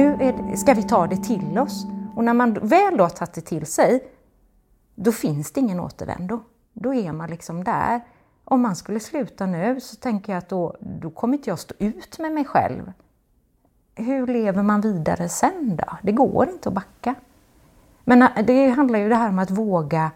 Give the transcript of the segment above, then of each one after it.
Nu det, ska vi ta det till oss. Och när man väl då har tagit det till sig, då finns det ingen återvändo. Då är man liksom där. Om man skulle sluta nu så tänker jag att då, då kommer inte jag stå ut med mig själv. Hur lever man vidare sen då? Det går inte att backa. Men äh, det handlar ju det här om att våga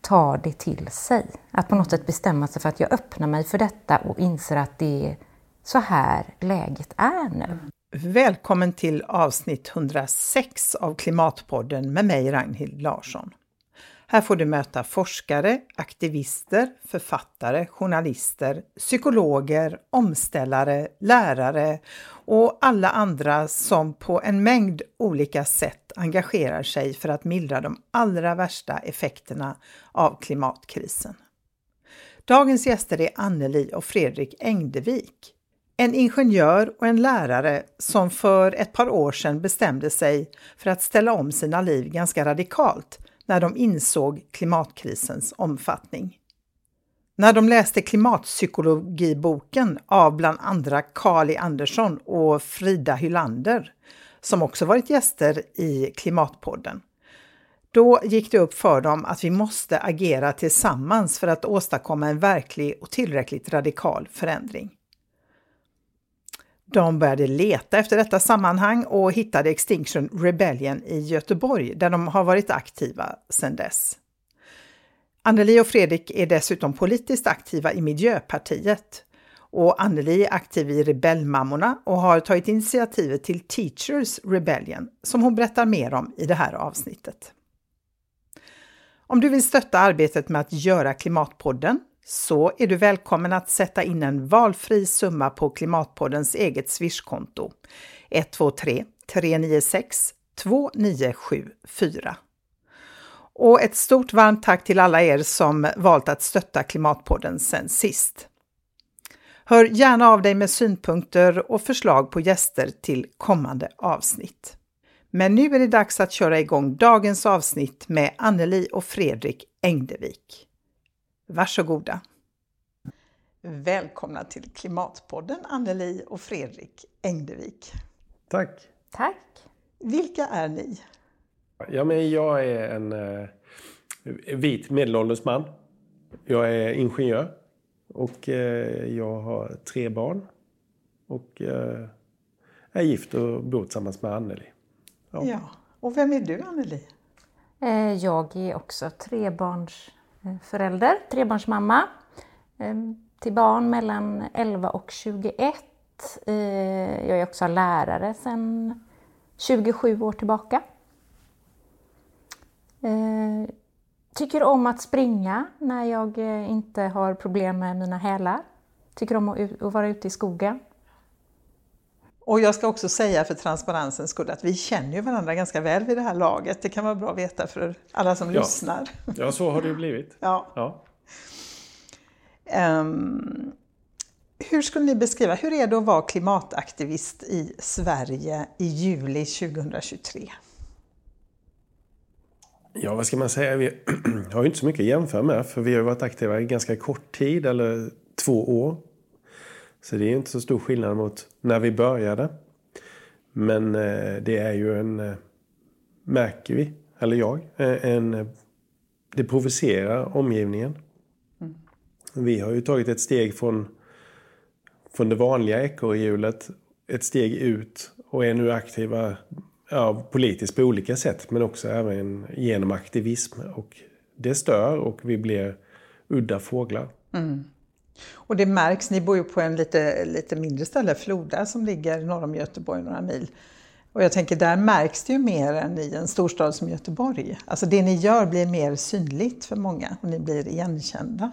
ta det till sig. Att på något sätt bestämma sig för att jag öppnar mig för detta och inser att det är så här läget är nu. Välkommen till avsnitt 106 av Klimatpodden med mig Ragnhild Larsson. Här får du möta forskare, aktivister, författare, journalister, psykologer, omställare, lärare och alla andra som på en mängd olika sätt engagerar sig för att mildra de allra värsta effekterna av klimatkrisen. Dagens gäster är Anneli och Fredrik Engdevik. En ingenjör och en lärare som för ett par år sedan bestämde sig för att ställa om sina liv ganska radikalt när de insåg klimatkrisens omfattning. När de läste klimatpsykologiboken av bland andra Kali e. Andersson och Frida Hylander, som också varit gäster i Klimatpodden, då gick det upp för dem att vi måste agera tillsammans för att åstadkomma en verklig och tillräckligt radikal förändring. De började leta efter detta sammanhang och hittade Extinction Rebellion i Göteborg där de har varit aktiva sedan dess. Anneli och Fredrik är dessutom politiskt aktiva i Miljöpartiet och Anneli är aktiv i Rebellmammorna och har tagit initiativet till Teachers Rebellion som hon berättar mer om i det här avsnittet. Om du vill stötta arbetet med att göra Klimatpodden så är du välkommen att sätta in en valfri summa på Klimatpoddens eget swishkonto 123 396 2974. Och ett stort varmt tack till alla er som valt att stötta Klimatpodden sen sist. Hör gärna av dig med synpunkter och förslag på gäster till kommande avsnitt. Men nu är det dags att köra igång dagens avsnitt med Anneli och Fredrik Engdevik. Varsågoda! Välkomna till Klimatpodden Anneli och Fredrik Engdevik. Tack! Tack! Vilka är ni? Ja, men jag är en eh, vit medelålders man. Jag är ingenjör och eh, jag har tre barn. Och eh, är gift och bor tillsammans med Anneli. Ja. ja. Och vem är du Anneli? Eh, jag är också trebarns Eh, förälder, trebarnsmamma eh, till barn mellan 11 och 21. Eh, jag är också lärare sedan 27 år tillbaka. Tycker om att springa när jag inte har problem med mina hälar. Tycker om att vara ute i skogen. Och jag ska också säga för transparensens skull att vi känner ju varandra ganska väl vid det här laget. Det kan vara bra att veta för alla som ja. lyssnar. Ja, så har det ju blivit. ja. ja. Um, hur skulle ni beskriva, hur är det att vara klimataktivist i Sverige i juli 2023? Ja, vad ska man säga? Vi har ju inte så mycket att jämföra med för vi har varit aktiva i ganska kort tid, eller två år. Så det är inte så stor skillnad mot när vi började. Men eh, det är ju en, eh, märker vi, eller jag, eh, en, det provocerar omgivningen. Mm. Vi har ju tagit ett steg från, från det vanliga ekorrhjulet, ett steg ut och är nu aktiva ja, politiskt på olika sätt men också även genom aktivism. Och det stör och vi blir udda fåglar. Mm. Och det märks, ni bor ju på en lite, lite mindre ställe, Floda, som ligger norr om Göteborg några mil. Och jag tänker, där märks det ju mer än i en storstad som Göteborg. Alltså det ni gör blir mer synligt för många och ni blir igenkända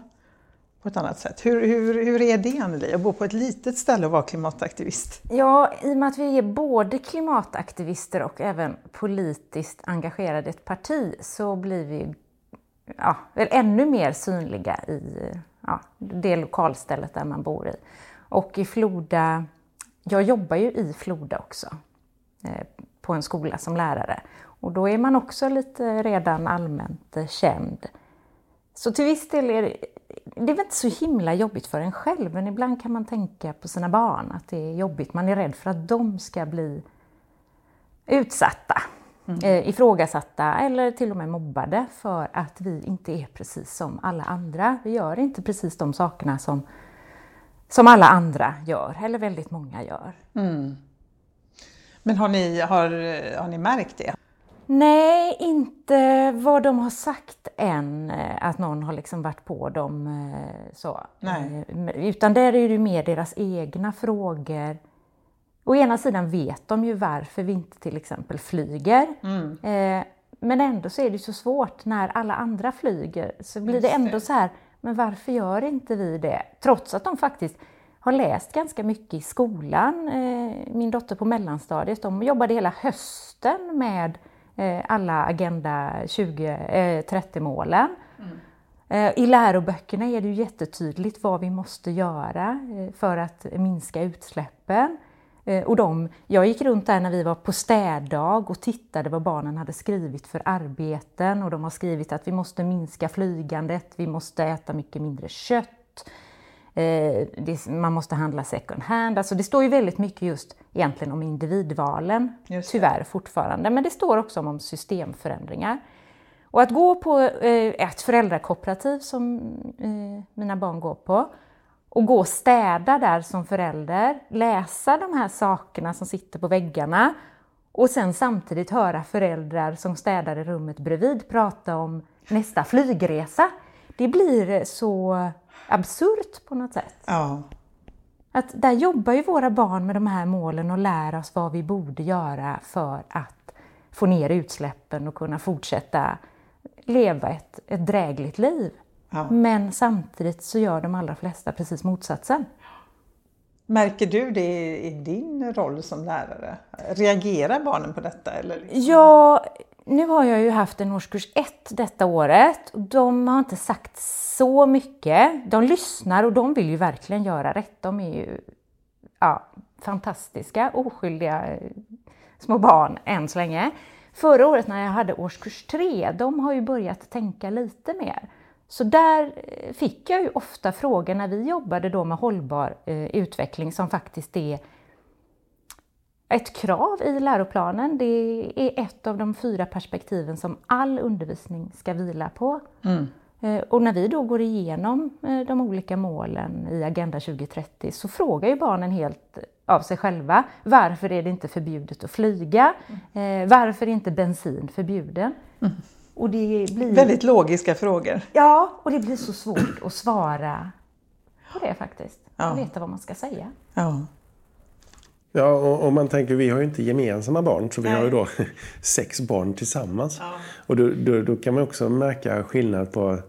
på ett annat sätt. Hur, hur, hur är det Anneli, att bo på ett litet ställe och vara klimataktivist? Ja, i och med att vi är både klimataktivister och även politiskt engagerade i ett parti så blir vi ja, väl ännu mer synliga i ja, det lokalstället där man bor i. Och i Floda, jag jobbar ju i Floda också, eh, på en skola som lärare. Och då är man också lite redan allmänt eh, känd. Så till viss del är det, det är väl inte så himla jobbigt för en själv, men ibland kan man tänka på sina barn att det är jobbigt. Man är rädd för att de ska bli utsatta, mm. ifrågasatta eller till och med mobbade för att vi inte är precis som alla andra. Vi gör inte precis de sakerna som, som alla andra gör, eller väldigt många gör. Mm. Men har ni, har, har ni märkt det? Nej, inte vad de har sagt än, eh, att någon har liksom varit på dem eh, så. Nej. Eh, utan där är det mer deras egna frågor. Å ena sidan vet de ju varför vi inte till exempel flyger. Mm. Men ändå så är det så svårt när alla andra flyger. Så blir det ändå så här, men varför gör inte vi det? Trots att de faktiskt har läst ganska mycket i skolan. Min dotter på mellanstadiet, de jobbade hela hösten med Eh, alla Agenda 2030-målen. Eh, mm. Eh, I läroböckerna är det ju jättetydligt vad vi måste göra för att minska utsläppen. Och de, jag gick runt där när vi var på städdag och tittade vad barnen hade skrivit för arbeten och de har skrivit att vi måste minska flygandet, vi måste äta mycket mindre kött, Eh, det, man måste handla second hand. Alltså det står ju väldigt mycket just egentligen om individvalen, tyvärr fortfarande. Men det står också om systemförändringar. Och att gå på eh, ett föräldrakooperativ som eh, mina barn går på och gå och städa där som förälder, läsa de här sakerna som sitter på väggarna och sen samtidigt höra föräldrar som städar i rummet bredvid prata om nästa flygresa. Det blir så absurt på något sätt. Ja. Att där jobbar ju våra barn med de här målen och lär oss vad vi borde göra för att få ner utsläppen och kunna fortsätta leva ett, ett drägligt liv. Ja. Men samtidigt så gör de allra flesta precis motsatsen. Märker du det i din roll som lärare? Reagerar barnen på detta? Eller liksom? Ja, nu har jag ju haft en årskurs 1 detta året. De har inte sagt så mycket. De lyssnar och de vill ju verkligen göra rätt. De är ju ja, fantastiska, oskyldiga eh, små barn än så länge. Förra året när jag hade årskurs 3, de har ju börjat tänka lite mer. Så där eh, fick jag ju ofta frågor när vi jobbade då med hållbar eh, utveckling som faktiskt är ett krav i läroplanen. Det är ett av de fyra perspektiven som all undervisning ska vila på. Mm. Eh, och när vi då går igenom de olika målen i Agenda 2030 så frågar ju barnen helt av sig själva varför är det inte förbjudet att flyga? Mm. Varför är inte bensin förbjuden? Mm. Och det blir... Väldigt logiska frågor. Ja, och det blir så svårt att svara på det faktiskt. Ja. Veta vad man ska säga. Ja. Ja, och, och, man tänker, vi har ju inte gemensamma barn, så vi Nej. har ju då sex barn tillsammans. Ja. Och då, då, då, kan man också märka skillnad på,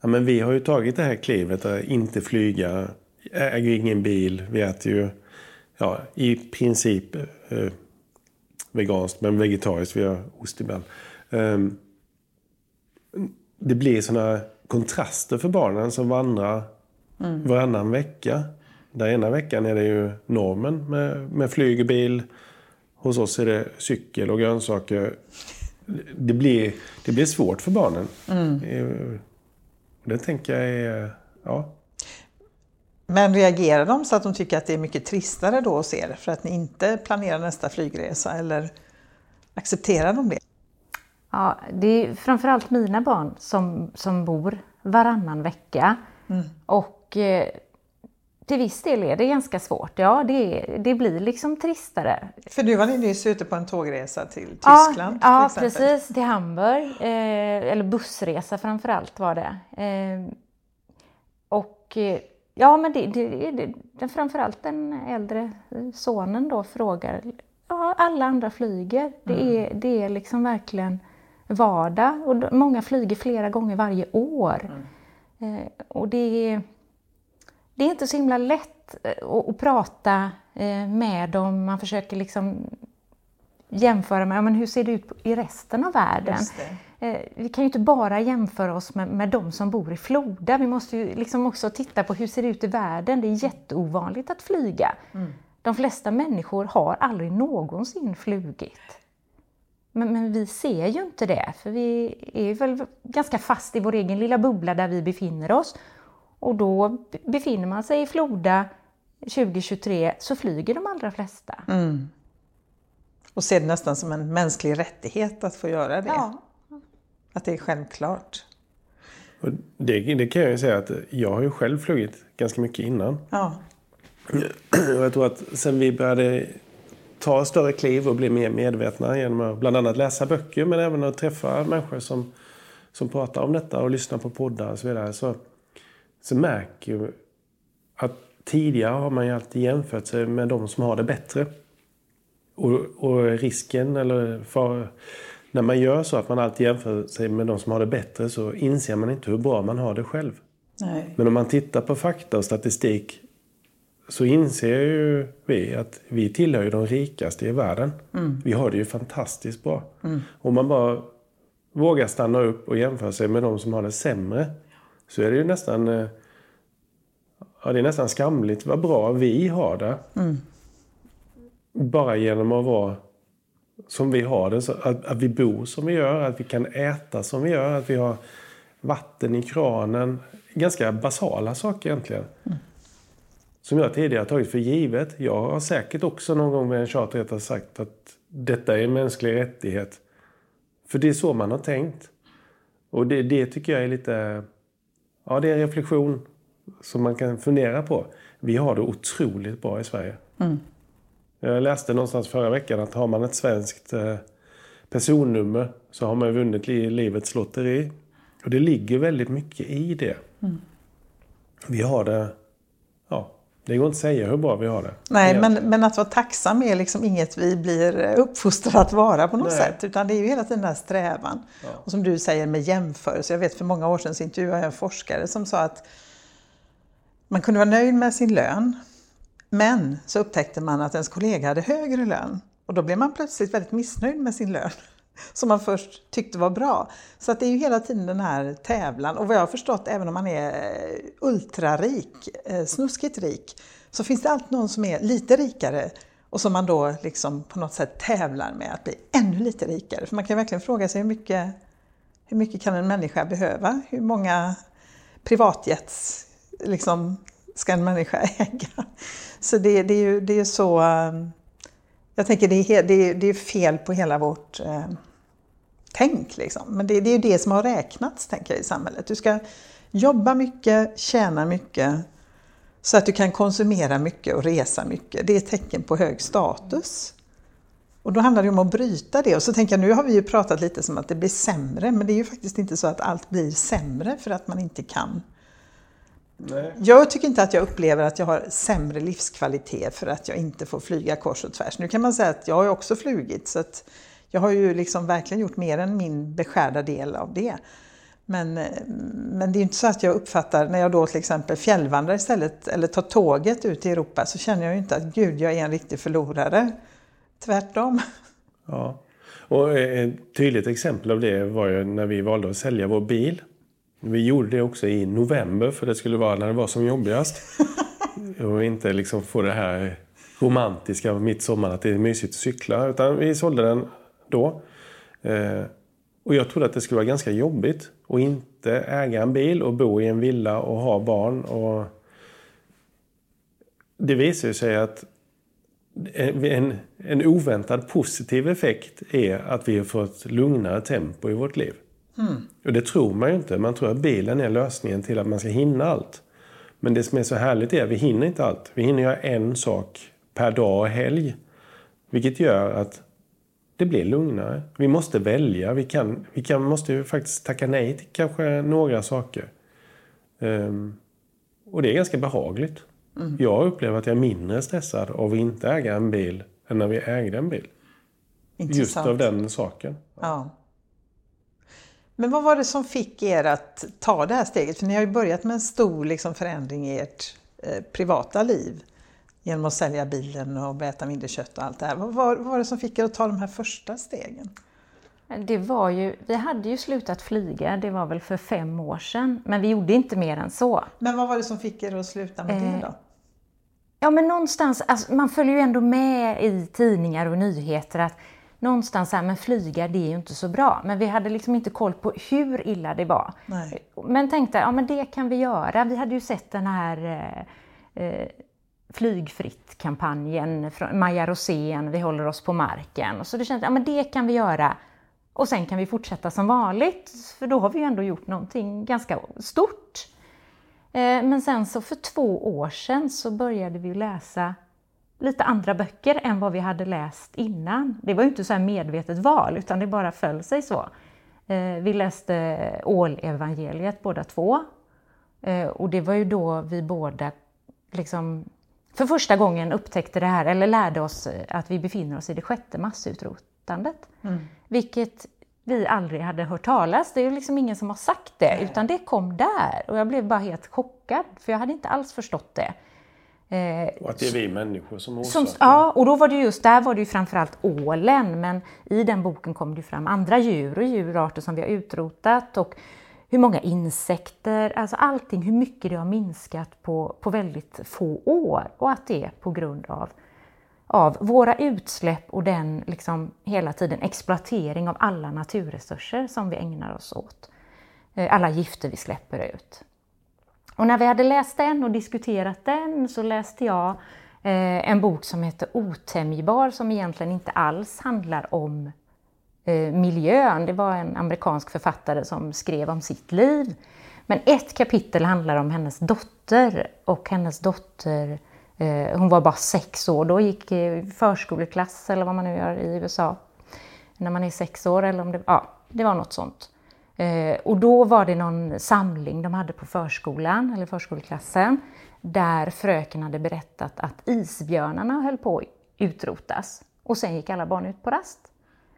ja men vi har ju tagit det här klivet att inte flyga, äger ingen bil, vi äter ju ja, i princip eh, veganskt, men vegetariskt, vi har ost ibland. Um, det blir sådana kontraster för barnen som vandrar mm. varannan vecka. Den ena veckan är det ju normen med, med flyg och bil. Hos oss är det cykel och grönsaker. Det blir, det blir svårt för barnen. Mm. Det tänker jag är... Ja. Men reagerar de så att de tycker att det är mycket tristare då hos er för att ni inte planerar nästa flygresa? Eller accepterar de det? Ja, det är framförallt mina barn som, som bor varannan vecka. Mm. Och eh, till viss del är det ganska svårt. Ja, det, det blir liksom tristare. För du var nyss ute på en tågresa till Tyskland? Ja, ja precis. Till Hamburg. Eh, eller bussresa framför allt var det. Eh, och eh, ja, men det, det, det, framförallt den äldre sonen då frågar. Ja, alla andra flyger. Det, mm. är, det är liksom verkligen vardag. Och många flyger flera gånger varje år. Mm. Eh, och det är det är inte så himla lätt eh, att, att prata eh, med dem. Man försöker liksom jämföra med, ja, men hur ser det ut i resten av världen? Eh, vi kan ju inte bara jämföra oss med, med de som bor i Floda, vi måste ju liksom också titta på hur ser det ut i världen? Det är jätteovanligt att flyga. Mm. De flesta människor har aldrig någonsin flugit. Men, men, vi ser ju inte det, för vi är väl ganska fast i vår egen lilla bubbla där vi befinner oss. Och då befinner man sig i Floda 2023 så flyger de allra flesta. Mm. Och ser det nästan som en mänsklig rättighet att få göra det. Ja. Att det är självklart. Och det, det kan jag ju säga att jag har ju själv flugit ganska mycket innan. Ja. Och jag tror att sen vi började ta större kliv och bli mer medvetna genom att bland annat läsa böcker men även att träffa människor som, som pratar om detta och lyssna på poddar och så vidare. Så, så märker jag att tidigare har man ju alltid jämfört sig med de som har det bättre. Och, och risken, eller för, när man gör så att man alltid jämför sig med de som har det bättre så inser man inte hur bra man har det själv. Nej. Men om man tittar på fakta och statistik så inser ju vi att vi tillhör ju de rikaste i världen. Vi har det ju fantastiskt bra. Om man bara vågar stanna upp och jämföra sig med de som har det sämre så är det ju nästan eh, Ja, det är nästan skamligt vad bra vi har det. Bara genom att vara som vi har det. Att, att vi bor som vi gör, att vi kan äta som vi gör, att vi har vatten i kranen. Ganska basala saker egentligen. Som jag tidigare tagit för givet. Jag har säkert också någon gång med en charterresa sagt att detta är en mänsklig rättighet. För det är så man har tänkt. Och det, det tycker jag är lite... Ja, det är en reflektion som man kan fundera på. Vi har det otroligt bra i Sverige. Jag läste någonstans förra veckan att har man ett svenskt eh, personnummer så har man vunnit li- livets lotteri. Och det ligger väldigt mycket i det. Vi har det... Ja, det går inte att säga hur bra vi har det. Nej, men, men att vara tacksam är liksom inget vi blir uppfostrade att vara på något Nej. sätt. Utan det är ju hela tiden den här strävan. Och som du säger med jämförelse. Jag vet för många år sedan så intervjuade jag en forskare som sa att man kunde vara nöjd med sin lön. Men så upptäckte man att ens kollega hade högre lön. Och då blev man plötsligt väldigt missnöjd med sin lön. Som man först tyckte var bra. Så att det är ju hela tiden den här tävlan. Och vad jag har förstått, även om man är eh, ultrarik, eh, snuskigt rik, så finns det alltid någon som är lite rikare och som man då liksom på något sätt tävlar med att bli ännu lite rikare. För man kan verkligen fråga sig hur mycket, hur mycket kan en människa behöva? Hur många privatjets liksom, ska en människa äga? Så det, det är ju det är så... Eh, jag tänker det är, det är, det är fel på hela vårt eh, tänk. Liksom. Men det, det är ju det som har räknats tänker jag, i samhället. Du ska jobba mycket, tjäna mycket så att du kan konsumera mycket och resa mycket. Det är ett tecken på hög status. Och då handlar det om att bryta det. Och så tänker jag, nu har vi ju pratat lite som att det blir sämre, men det är ju faktiskt inte så att allt blir sämre för att man inte kan. Nej. Jag tycker inte att jag upplever att jag har sämre livskvalitet för att jag inte får flyga kors och tvärs. Nu kan man säga att jag har också flugit, så att jag har ju liksom verkligen gjort mer än min beskärda del av det. Men, eh, men det är inte så att jag uppfattar, när jag då till exempel fjällvandrar istället, eller tar tåget ut i Europa, så känner jag ju inte att gud, jag är en riktig förlorare. Tvärtom. Ja. Och ett tydligt exempel av det var ju när vi valde att sälja vår bil. Vi gjorde det också i november för det skulle vara när det var som jobbigast. och inte liksom få det här romantiska mitt sommar att det är mysigt att cykla. Utan vi sålde den då. Eh, och jag trodde att det skulle vara ganska jobbigt att inte äga en bil och bo i en villa och ha barn. Och det visar sig att en, en oväntad positiv effekt är att vi har fått lugnare tempo i vårt liv. Och det tror man ju inte. Man tror att bilen är lösningen till att man ska hinna allt. Men det som är så härligt är att vi hinner inte allt. Vi hinner göra en sak per dag och helg. Vilket gör att det blir lugnare. Vi måste välja. Vi, kan, vi kan, måste ju faktiskt tacka nej till kanske några saker. Ehm, och det är ganska behagligt. Jag upplever att jag är mindre stressad av att inte äga en bil än när vi ägde en bil. Just Intressant. av den saken. Ja. Men vad var det som fick er att ta det här steget? För ni har ju börjat med en stor liksom, förändring i ert eh, privata liv genom att sälja bilen och äta mindre kött och allt det här. Vad var, vad var det som fick er att ta de här första stegen? Det var ju, vi hade ju slutat flyga, det var väl för fem år sedan, men vi gjorde inte mer än så. Men vad var det som fick er att sluta med det Eh, då? Ja, men någonstans, alltså, man följer ju ändå med i tidningar och nyheter att någonstans här, men flyga det är ju inte så bra. Men vi hade liksom inte koll på hur illa det var. Nej. Men tänkte, ja men det kan vi göra. Vi hade ju sett den här eh, eh, flygfritt-kampanjen från Maja Rosén, Vi håller oss på marken. Så det kändes, ja men det kan vi göra. Och sen kan vi fortsätta som vanligt, för då har vi ju ändå gjort någonting ganska stort. Eh, men sen så för två år sedan så började vi läsa lite andra böcker än vad vi hade läst innan. Det var ju inte så här medvetet val, utan det bara föll sig så. Eh, vi läste Ålevangeliet båda två. Eh, och det var ju då vi båda liksom för första gången upptäckte det här, eller lärde oss att vi befinner oss i det sjätte massutrotandet. Mm. Vilket vi aldrig hade hört talas. Det är liksom ingen som har sagt det, utan det kom där. Och jag blev bara helt chockad, för jag hade inte alls förstått det. Eh, och att det är vi människor som orsakar. Som, ja, och då var det just, där var det ju framförallt ålen, men i den boken kom det fram andra djur och djurarter som vi har utrotat och hur många insekter, alltså allting, hur mycket det har minskat på, på väldigt få år och att det är på grund av, av våra utsläpp och den liksom hela tiden exploatering av alla naturresurser som vi ägnar oss åt. Eh, alla gifter vi släpper ut. Och när vi hade läst den och diskuterat den så läste jag eh, en bok som heter Otämjbar som egentligen inte alls handlar om eh, miljön. Det var en amerikansk författare som skrev om sitt liv. Men ett kapitel handlar om hennes dotter och hennes dotter, eh, hon var bara sex år då, gick i förskoleklass eller vad man nu gör i USA. När man är sex år eller om det, ja, det var något sånt. Eh, och då var det någon samling de hade på förskolan, eller förskoleklassen, där fröken hade berättat att isbjörnarna höll på att utrotas. Och sen gick alla barn ut på rast.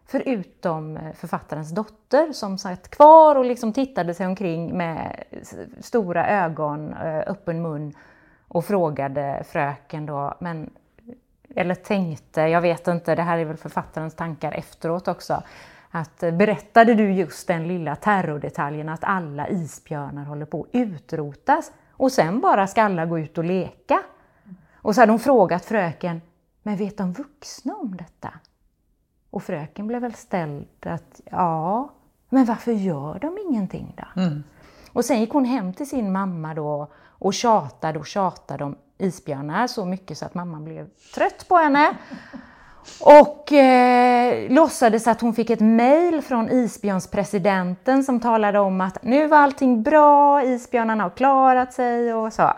Förutom eh, författarens dotter som satt kvar och liksom tittade sig omkring med stora ögon, eh, öppen mun och frågade fröken då, men, eller tänkte, jag vet inte, det här är väl författarens tankar efteråt också, att eh, berättade du just den lilla terrordetaljen att alla isbjörnar håller på att utrotas och sen bara ska alla gå ut och leka? Och så hade hon frågat fröken, men vet de vuxna om detta? Och fröken blev väl ställd att ja, men varför gör de ingenting då? Mm. Och sen gick hon hem till sin mamma då och tjatade och tjatade om isbjörnar så mycket så att mamman blev trött på henne. Och eh, låtsades att hon fick ett mejl från isbjörnspresidenten som talade om att nu var allting bra, isbjörnarna har klarat sig och så.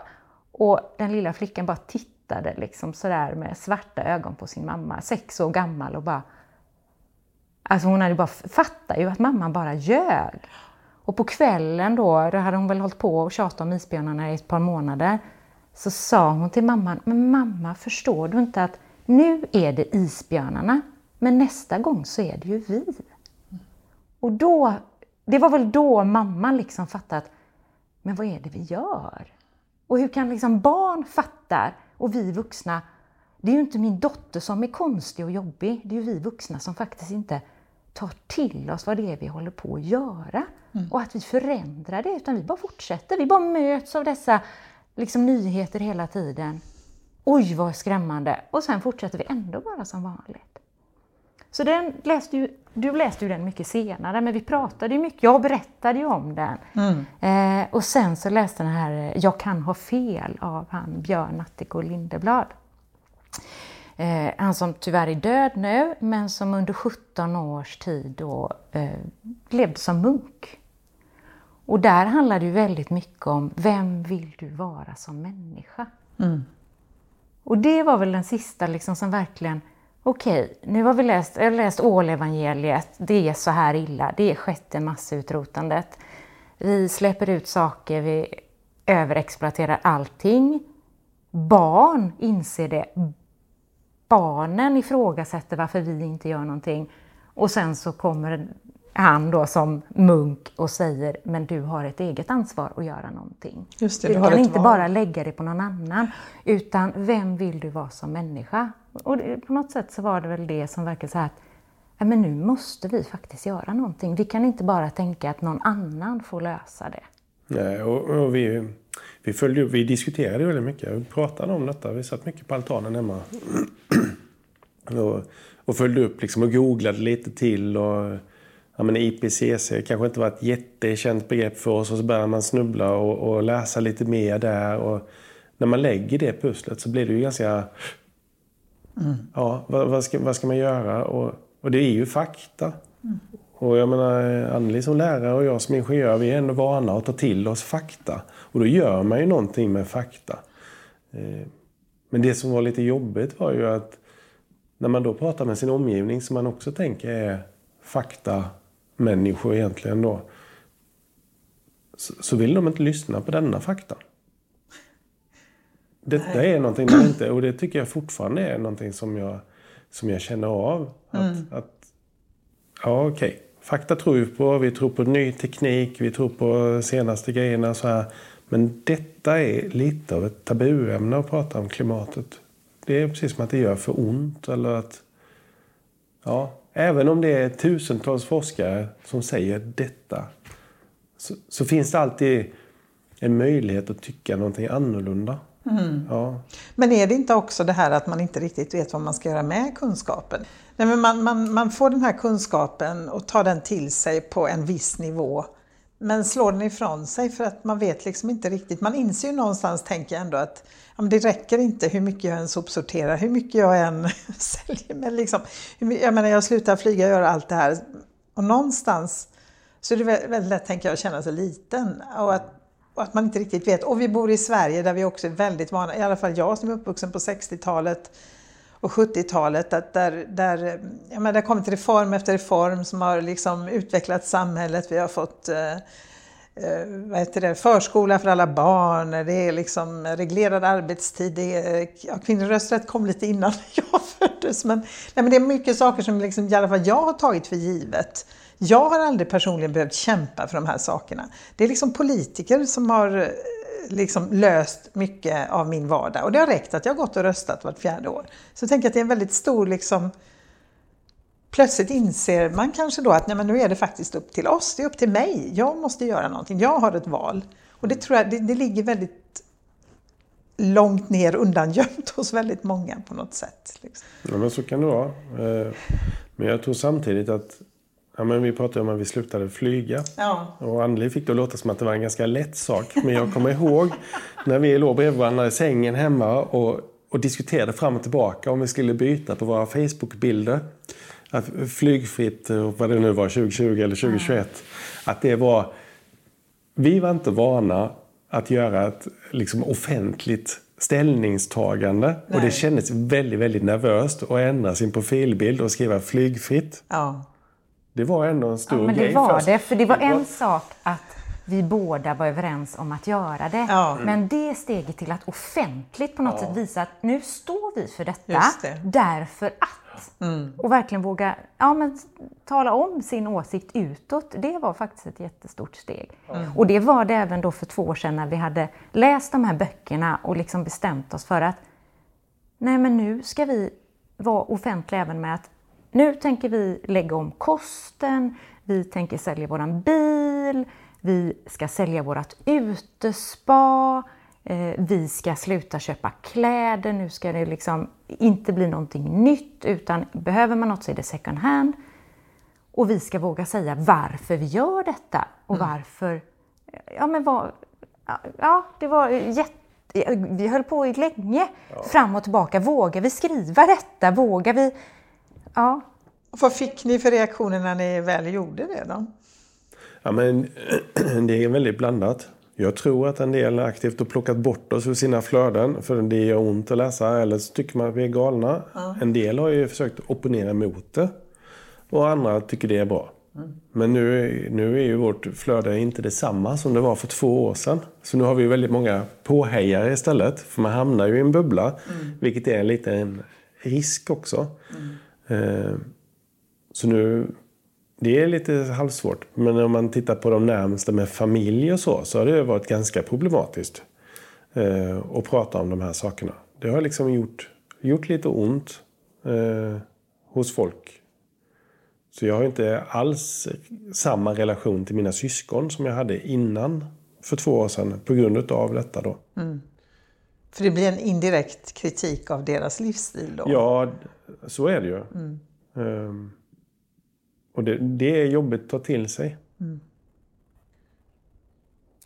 Och den lilla flickan bara tittade liksom sådär med svarta ögon på sin mamma, sex år gammal och bara... Alltså hon hade bara fattat ju att mamman bara ljög. Och på kvällen då, då hade hon väl hållit på och tjatat om isbjörnarna i ett par månader, så sa hon till mamman, men mamma förstår du inte att nu är det isbjörnarna, men nästa gång så är det ju vi. Och då, det var väl då mamman liksom fattade att, men vad är det vi gör? Och hur kan liksom barn fatta, och vi vuxna, det är ju inte min dotter som är konstig och jobbig, det är ju vi vuxna som faktiskt inte tar till oss vad det är vi håller på att göra. Mm. Och att vi förändrar det, utan vi bara fortsätter. Vi bara möts av dessa liksom, nyheter hela tiden. Oj, vad skrämmande! Och sen fortsätter vi ändå bara som vanligt. Så den läste ju, du läste ju den mycket senare, men vi pratade ju mycket. Jag berättade ju om den. Mm. Eh, och sen så läste den här eh, Jag kan ha fel av han Björn Natthiko Lindeblad. Eh, han som tyvärr är död nu, men som under 17 års tid då, eh, levde som munk. Och där handlar det ju väldigt mycket om vem vill du vara som människa? Mm. Och det var väl den sista liksom som verkligen, okej, okay, nu har vi läst, jag har läst Ålevangeliet, det är så här illa, det är sjätte massutrotandet. Vi släpper ut saker, vi överexploaterar allting. Barn inser det. Barnen ifrågasätter varför vi inte gör någonting. Och sen så kommer han då som munk och säger men du har ett eget ansvar att göra någonting. Just det, du, du kan inte val. bara lägga det på någon annan, utan vem vill du vara som människa? Och på något sätt så var det väl det som verkade så här att men nu måste vi faktiskt göra någonting. Vi kan inte bara tänka att någon annan får lösa det. Nej, och, och vi, vi, följde, vi diskuterade väldigt mycket. Vi pratade om detta. Vi satt mycket på altanen hemma. och, och följde upp liksom och googlade lite till. och ja, men IPCC kanske inte var ett jättekänt begrepp för oss och så börjar man snubbla och, och läsa lite mer där. Och när man lägger det pusslet så blir det ju ganska... Ja, vad, vad, ska, vad ska man göra? Och, och det är ju fakta. Och jag menar, Anneli som lärare och jag som ingenjör, vi är ändå vana att ta till oss fakta. Och då gör man ju någonting med fakta. Eh, men det som var lite jobbigt var ju att när man då pratar med sin omgivning som man också tänker är fakta faktamänniskor egentligen då. Så, vill de inte lyssna på denna fakta. Detta är någonting man inte, och det tycker jag fortfarande är någonting som jag, som jag känner av. Att, att ja okej, fakta tror vi på, vi tror på ny teknik, vi tror på senaste grejerna så här. Men detta är lite av ett tabuämne att prata om klimatet. Det är precis som att det gör för ont eller att... Ja, även om det är tusentals forskare som säger detta så, så finns det alltid en möjlighet att tycka någonting annorlunda. Ja. Men är det inte också det här att man inte riktigt vet vad man ska göra med kunskapen? Nej, men man, man, man får den här kunskapen och tar den till sig på en viss nivå. Men slår den ifrån sig för att man vet liksom inte riktigt. Man inser ju någonstans, tänker jag ändå, att ja, men det räcker inte hur mycket jag än sopsorterar, hur mycket jag än säljer. Men liksom, jag menar, jag slutar flyga och gör allt det här. Och någonstans så är det väldigt lätt, tänker jag, att känna sig liten. Och att, och att man inte riktigt vet. Och vi bor i Sverige där vi också är väldigt vana, i alla fall jag som är uppvuxen på 60-talet och 70-talet, att där, där, ja, men det har kommit reform efter reform som har liksom utvecklat samhället. Vi har fått eh, eh vad heter det, förskola för alla barn, det är liksom reglerad arbetstid, det är, ja, kvinnlig rösträtt kom lite innan jag föddes. Men, nej, men det är mycket saker som liksom, i alla fall jag har tagit för givet. Jag har aldrig personligen behövt kämpa för de här sakerna. Det är liksom politiker som har liksom löst mycket av min vardag. Och det har räckt att jag har gått och röstat vart fjärde år. Så jag tänker att det är en väldigt stor liksom, Plötsligt inser man kanske då att nej, men nu är det faktiskt upp till oss, det är upp till mig. Jag måste göra någonting, jag har ett val. Och det tror jag, det, det ligger väldigt långt ner undangömt hos väldigt många på något sätt. Liksom. Ja, men så kan det vara. Eh, men jag tror samtidigt att... Ja, men vi pratade om att vi slutade flyga. Ja. Och Anneli fick det att låta som att det var en ganska lätt sak. Men jag kommer ihåg när vi låg bredvid varandra i sängen hemma och, och diskuterade fram och tillbaka om vi skulle byta på våra Facebook-bilder. Att flygfritt, vad det nu var, 2020 eller 2021. Att det var... Vi var inte vana att göra ett liksom, offentligt ställningstagande. Och det Nej. kändes väldigt, väldigt nervöst att ändra sin profilbild och skriva flygfritt. Ja. Det var ändå en stor Ja, men grej det var för oss. det, för det var en sak att vi båda var överens om att göra det. Ja. Men det steget till att offentligt på något sätt visa att nu står vi för detta det. därför att. Och verkligen våga ja, men, tala om sin åsikt utåt, det var faktiskt ett jättestort steg. Och det var det även då för två år sedan när vi hade läst de här böckerna och liksom bestämt oss för att nej men nu ska vi vara offentliga även med att nu tänker vi lägga om kosten, vi tänker sälja våran bil, vi ska sälja vårat utespa, eh, vi ska sluta köpa kläder, nu ska det liksom inte bli någonting nytt utan behöver man något så är det second hand. Och vi ska våga säga varför vi gör detta och varför... Ja, men vad... Ja, det var jätte... Vi höll på i länge, fram och tillbaka. Vågar vi skriva detta? Vågar vi... Ja, Och vad fick ni för reaktioner när ni väl gjorde det då? Ja, men, det är väldigt blandat. Jag tror att en del aktivt har plockat bort oss ur sina flöden för det gör ont att läsa eller så tycker man att vi är galna. En del har ju försökt opponera mot det och andra tycker det är bra. Men nu, nu är ju vårt flöde inte detsamma som det var för två år sedan. Så nu har vi väldigt många påhejare istället. För man hamnar ju i en bubbla, vilket är lite en risk också. Eh, så nu, det är lite halvsvårt. Men om man tittar på de närmaste med familj och så, så har det varit ganska problematiskt eh, att prata om de här sakerna. Det har liksom gjort, gjort lite ont eh, hos folk. Så jag har inte alls samma relation till mina syskon som jag hade innan för två år sedan på grund av detta då. För det blir en indirekt kritik av deras livsstil då? Ja, så är det ju. Ehm, och det, det är jobbigt att ta till sig.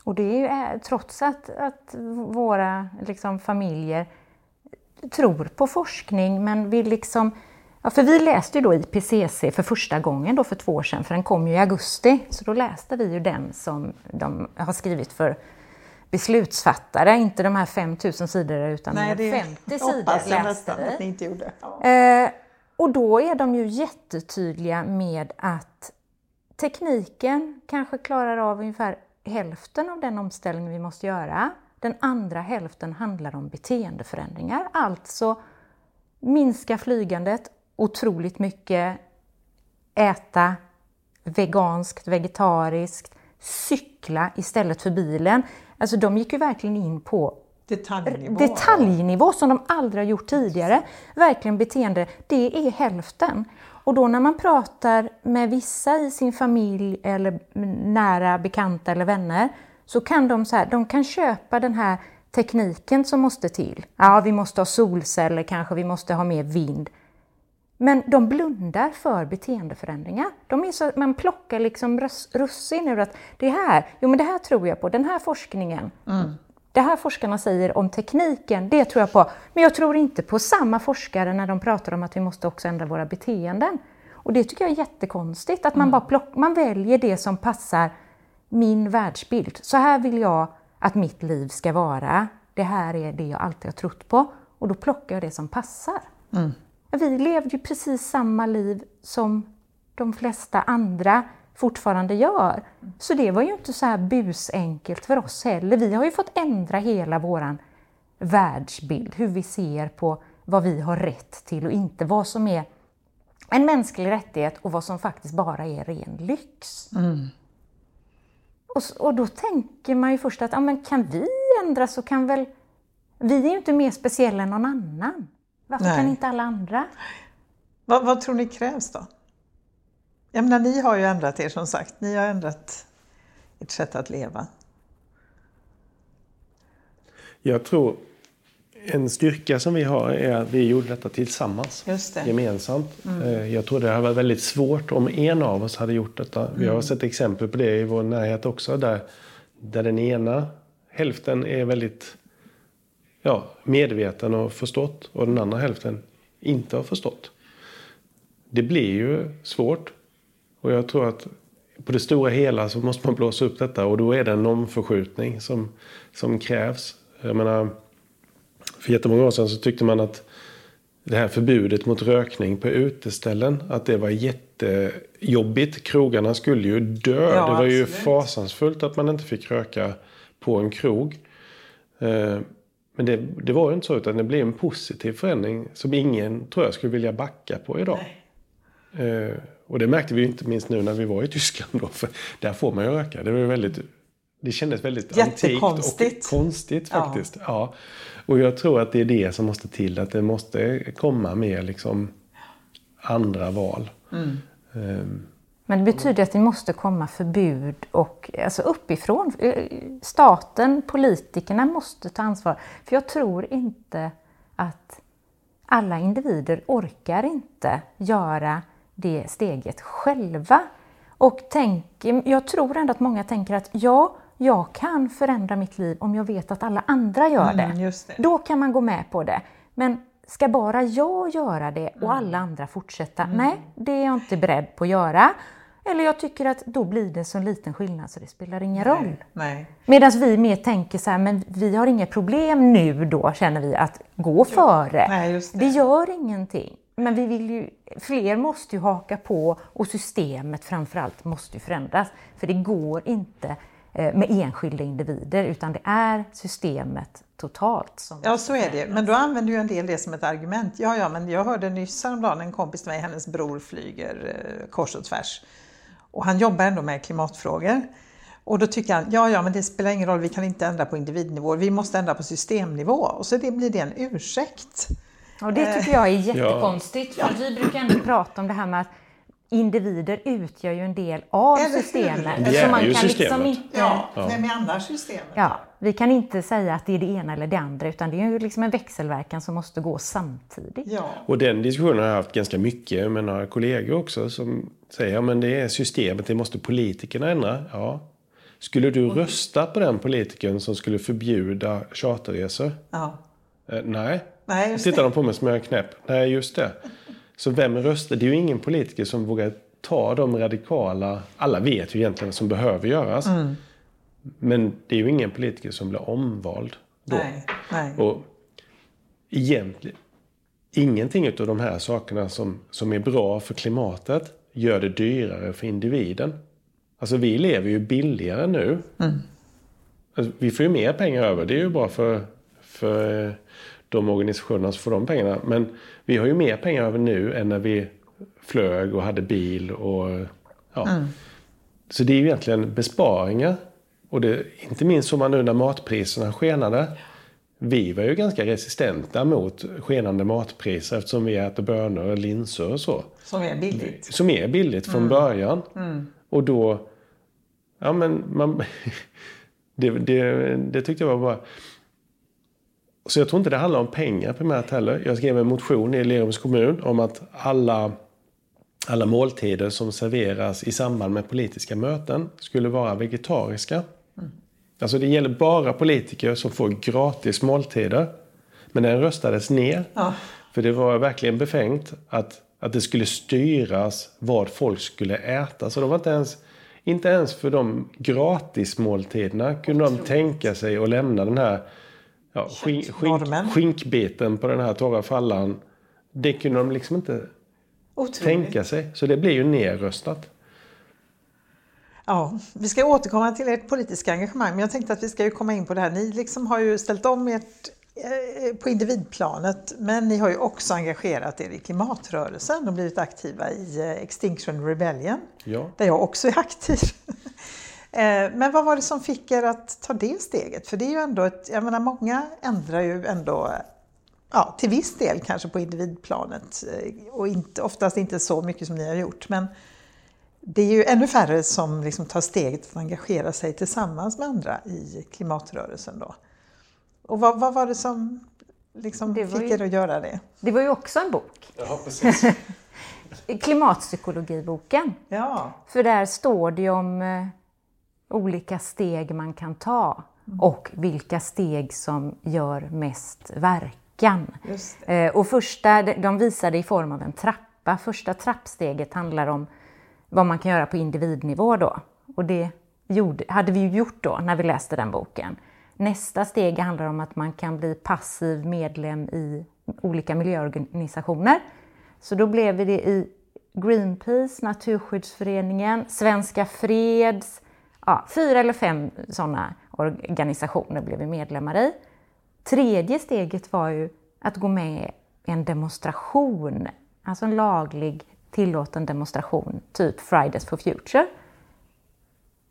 Och det är ju eh, trots att, att våra liksom, familjer tror på forskning men vill liksom Ja, för vi läste ju då IPCC för första gången då för två år sedan, för den kom ju i augusti. Så då läste vi ju den som de har skrivit för beslutsfattare, inte de här 5000 sidorna utan Nej, de 50 sidor läste vi. Att ni inte gjorde. Ja. Eh, och då är de ju jättetydliga med att tekniken kanske klarar av ungefär hälften av den omställning vi måste göra. Den andra hälften handlar om beteendeförändringar, alltså minska flygandet otroligt mycket, äta veganskt, vegetariskt, cykla istället för bilen. Alltså de gick ju verkligen in på detaljnivå, detaljnivå som de aldrig har gjort tidigare. Verkligen beteende, det är hälften. Och då när man pratar med vissa i sin familj eller nära bekanta eller vänner så kan de, så här, de kan köpa den här tekniken som måste till. Ja, vi måste ha solceller kanske, vi måste ha mer vind. Men de blundar för beteendeförändringar. De är så, man plockar liksom russin ur att det här, jo men det här tror jag på, den här forskningen. Mm. Det här forskarna säger om tekniken, det tror jag på. Men jag tror inte på samma forskare när de pratar om att vi måste också ändra våra beteenden. Och det tycker jag är jättekonstigt, att man mm. bara plock, man väljer det som passar min världsbild. Så här vill jag att mitt liv ska vara. Det här är det jag alltid har trott på. Och då plockar jag det som passar. Mm. Vi levde ju precis samma liv som de flesta andra fortfarande gör. Så det var ju inte så här busenkelt för oss heller. Vi har ju fått ändra hela våran världsbild, hur vi ser på vad vi har rätt till och inte, vad som är en mänsklig rättighet och vad som faktiskt bara är ren lyx. Mm. Och, och, då tänker man ju först att ja, men kan vi ändra så kan väl... Vi är ju inte mer speciella än någon annan. Varför Nej. kan inte alla andra? Vad, vad, tror ni krävs då? Jag menar, ni har ju ändrat er som sagt. Ni har ändrat ert sätt att leva. Jag tror en styrka som vi har är att vi gjorde detta tillsammans. Gemensamt. Mm. Eh, jag tror det hade varit väldigt svårt om en av oss hade gjort detta. Vi har mm. sett exempel på det i vår närhet också. Där, där den ena hälften är väldigt ja, medveten och förstått och den andra hälften inte har förstått. Det blir ju svårt. Och jag tror att på det stora hela så måste man blåsa upp detta och då är det en omförskjutning som, som krävs. Jag menar, för jättemånga år sedan så tyckte man att det här förbudet mot rökning på uteställen, att det var jättejobbigt. Krogarna skulle ju dö. Ja, det var absolut. ju fasansfullt att man inte fick röka på en krog. Eh, men det, det var ju inte så utan det blev en positiv förändring som ingen tror jag skulle vilja backa på idag. Eh, och det märkte vi ju inte minst nu när vi var i Tyskland då. För där får man ju röka. Det var väldigt det kändes väldigt antikt och konstigt faktiskt. Ja. ja. Och jag tror att det är det som måste till. Att det måste komma mer liksom andra val. Mm. Um, men det betyder att det måste komma förbud och alltså uppifrån. Eh, staten, politikerna måste ta ansvar. För jag tror inte att alla individer orkar inte göra det steget själva. Och tänk, jag tror ändå att många tänker att ja, jag kan förändra mitt liv om jag vet att alla andra gör mm, det. det. Då kan man gå med på det. Men ska bara jag göra det och mm. alla andra fortsätta? Mm. Nej, det är jag inte beredd på att göra. Eller jag tycker att då blir det så liten skillnad så det spelar ingen nej, roll. Nej. Medan vi mer tänker så här, men vi har inga problem nu då känner vi att gå före. Nej, det. det gör ingenting. Men vi vill ju, fler måste ju haka på och systemet framförallt måste ju förändras. För det går inte med enskilda individer utan det är systemet totalt. Som ja, så är det. Men då använder ju en del det som ett argument. Ja, ja, men jag hörde nyss häromdagen en kompis till mig, hennes bror flyger eh, kors och tvärs. Och han jobbar ändå med klimatfrågor. Och då tycker han, ja, ja, men det spelar ingen roll, vi kan inte ändra på individnivå, vi måste ändra på systemnivå. Och så det blir det en ursäkt. Och det tycker jag är jättekonstigt, ja. för vi brukar ändå prata om det här med att individer utgör ju en del av Eller systemet. Det är så man ju kan liksom systemet. Liksom inte, ja, ja. vem är annars systemet? Ja, vi kan inte säga att det är det ena eller det andra, utan det är ju liksom en växelverkan som måste gå samtidigt. Ja. Och den diskussionen har jag haft ganska mycket med några kollegor också som säger att det är systemet, det måste politikerna ändra. Ja, Skulle du rösta på den politikern som skulle förbjuda charterresor? Ja. Eh, nej. Nej, Tittar de på mig som jag är knäpp? Nej, just det. Så vem röstar? Det är ju ingen politiker som vågar ta de radikala... Alla vet ju egentligen vad som behöver göras. Mm. Men det är ju ingen politiker som blir omvald då. Nej, nej. Och egentligen, ingenting av de här sakerna som, som är bra för klimatet gör det dyrare för individen. Alltså vi lever ju billigare nu. Alltså, vi får ju mer pengar över. Det är ju bra för, för de organisationerna som får de pengarna. Men vi har ju mer pengar över nu än när vi flög och hade bil. och ja. Så det är ju egentligen besparingar. Och det, inte minst som man nu när matpriserna skenade. Vi var ju ganska resistenta mot skenande matpriser eftersom vi äter bönor och linser och så. Som är billigt. Som är billigt från början. Och då... Ja men man... Det, det, det tyckte jag var bra. Så jag tror inte det handlar om pengar primärt heller. Jag skrev en motion i Lerums kommun om att alla, alla måltider som serveras i samband med politiska möten skulle vara vegetariska. Alltså det gäller bara politiker som får gratis måltider. Men den röstades ner. Ja. För det var verkligen befängt att, att det skulle styras vad folk skulle äta. Så de var inte ens, inte ens för de gratismåltiderna kunde de tänka sig att lämna den här ja, skink, skink, skinkbiten på den här torra fallan. Det kunde de liksom inte Otroligt. tänka sig. Så det blir ju nerröstat. Ja, vi ska återkomma till ert politiska engagemang, men jag tänkte att vi ska ju komma in på det här. Ni liksom har ju ställt om ert eh, på individplanet, men ni har ju också engagerat er i klimatrörelsen och blivit aktiva i eh, Extinction Rebellion, Ja. där jag också är aktiv. Eh, Men vad var det som fick er att ta det steget? För det är ju ändå ett, jag menar många ändrar ju ändå ja, till viss del kanske på individplanet eh, och inte, oftast inte så mycket som ni har gjort. Men det är ju ännu färre som liksom tar steget att engagera sig tillsammans med andra i klimatrörelsen. Då. Och vad, vad var det som liksom Det var fick ju- er att göra det? Det var ju också en bok. Ja, precis. Klimatpsykologiboken. Ja, För där står det ju om eh, olika steg man kan ta och vilka steg som gör mest verkan. Eh, och första, de visar det i form av en trappa. Första trappsteget handlar om vad man kan göra på individnivå då. Och det gjorde, hade vi ju gjort då när vi läste den boken. Nästa steg handlar om att man kan bli passiv medlem i olika miljöorganisationer. Så då blev vi det i Greenpeace, Naturskyddsföreningen, Svenska Freds, ja, fyra eller fem sådana organisationer blev vi medlemmar i. Tredje steget var ju att gå med i en demonstration, alltså en laglig tillåten demonstration, typ Fridays for Future.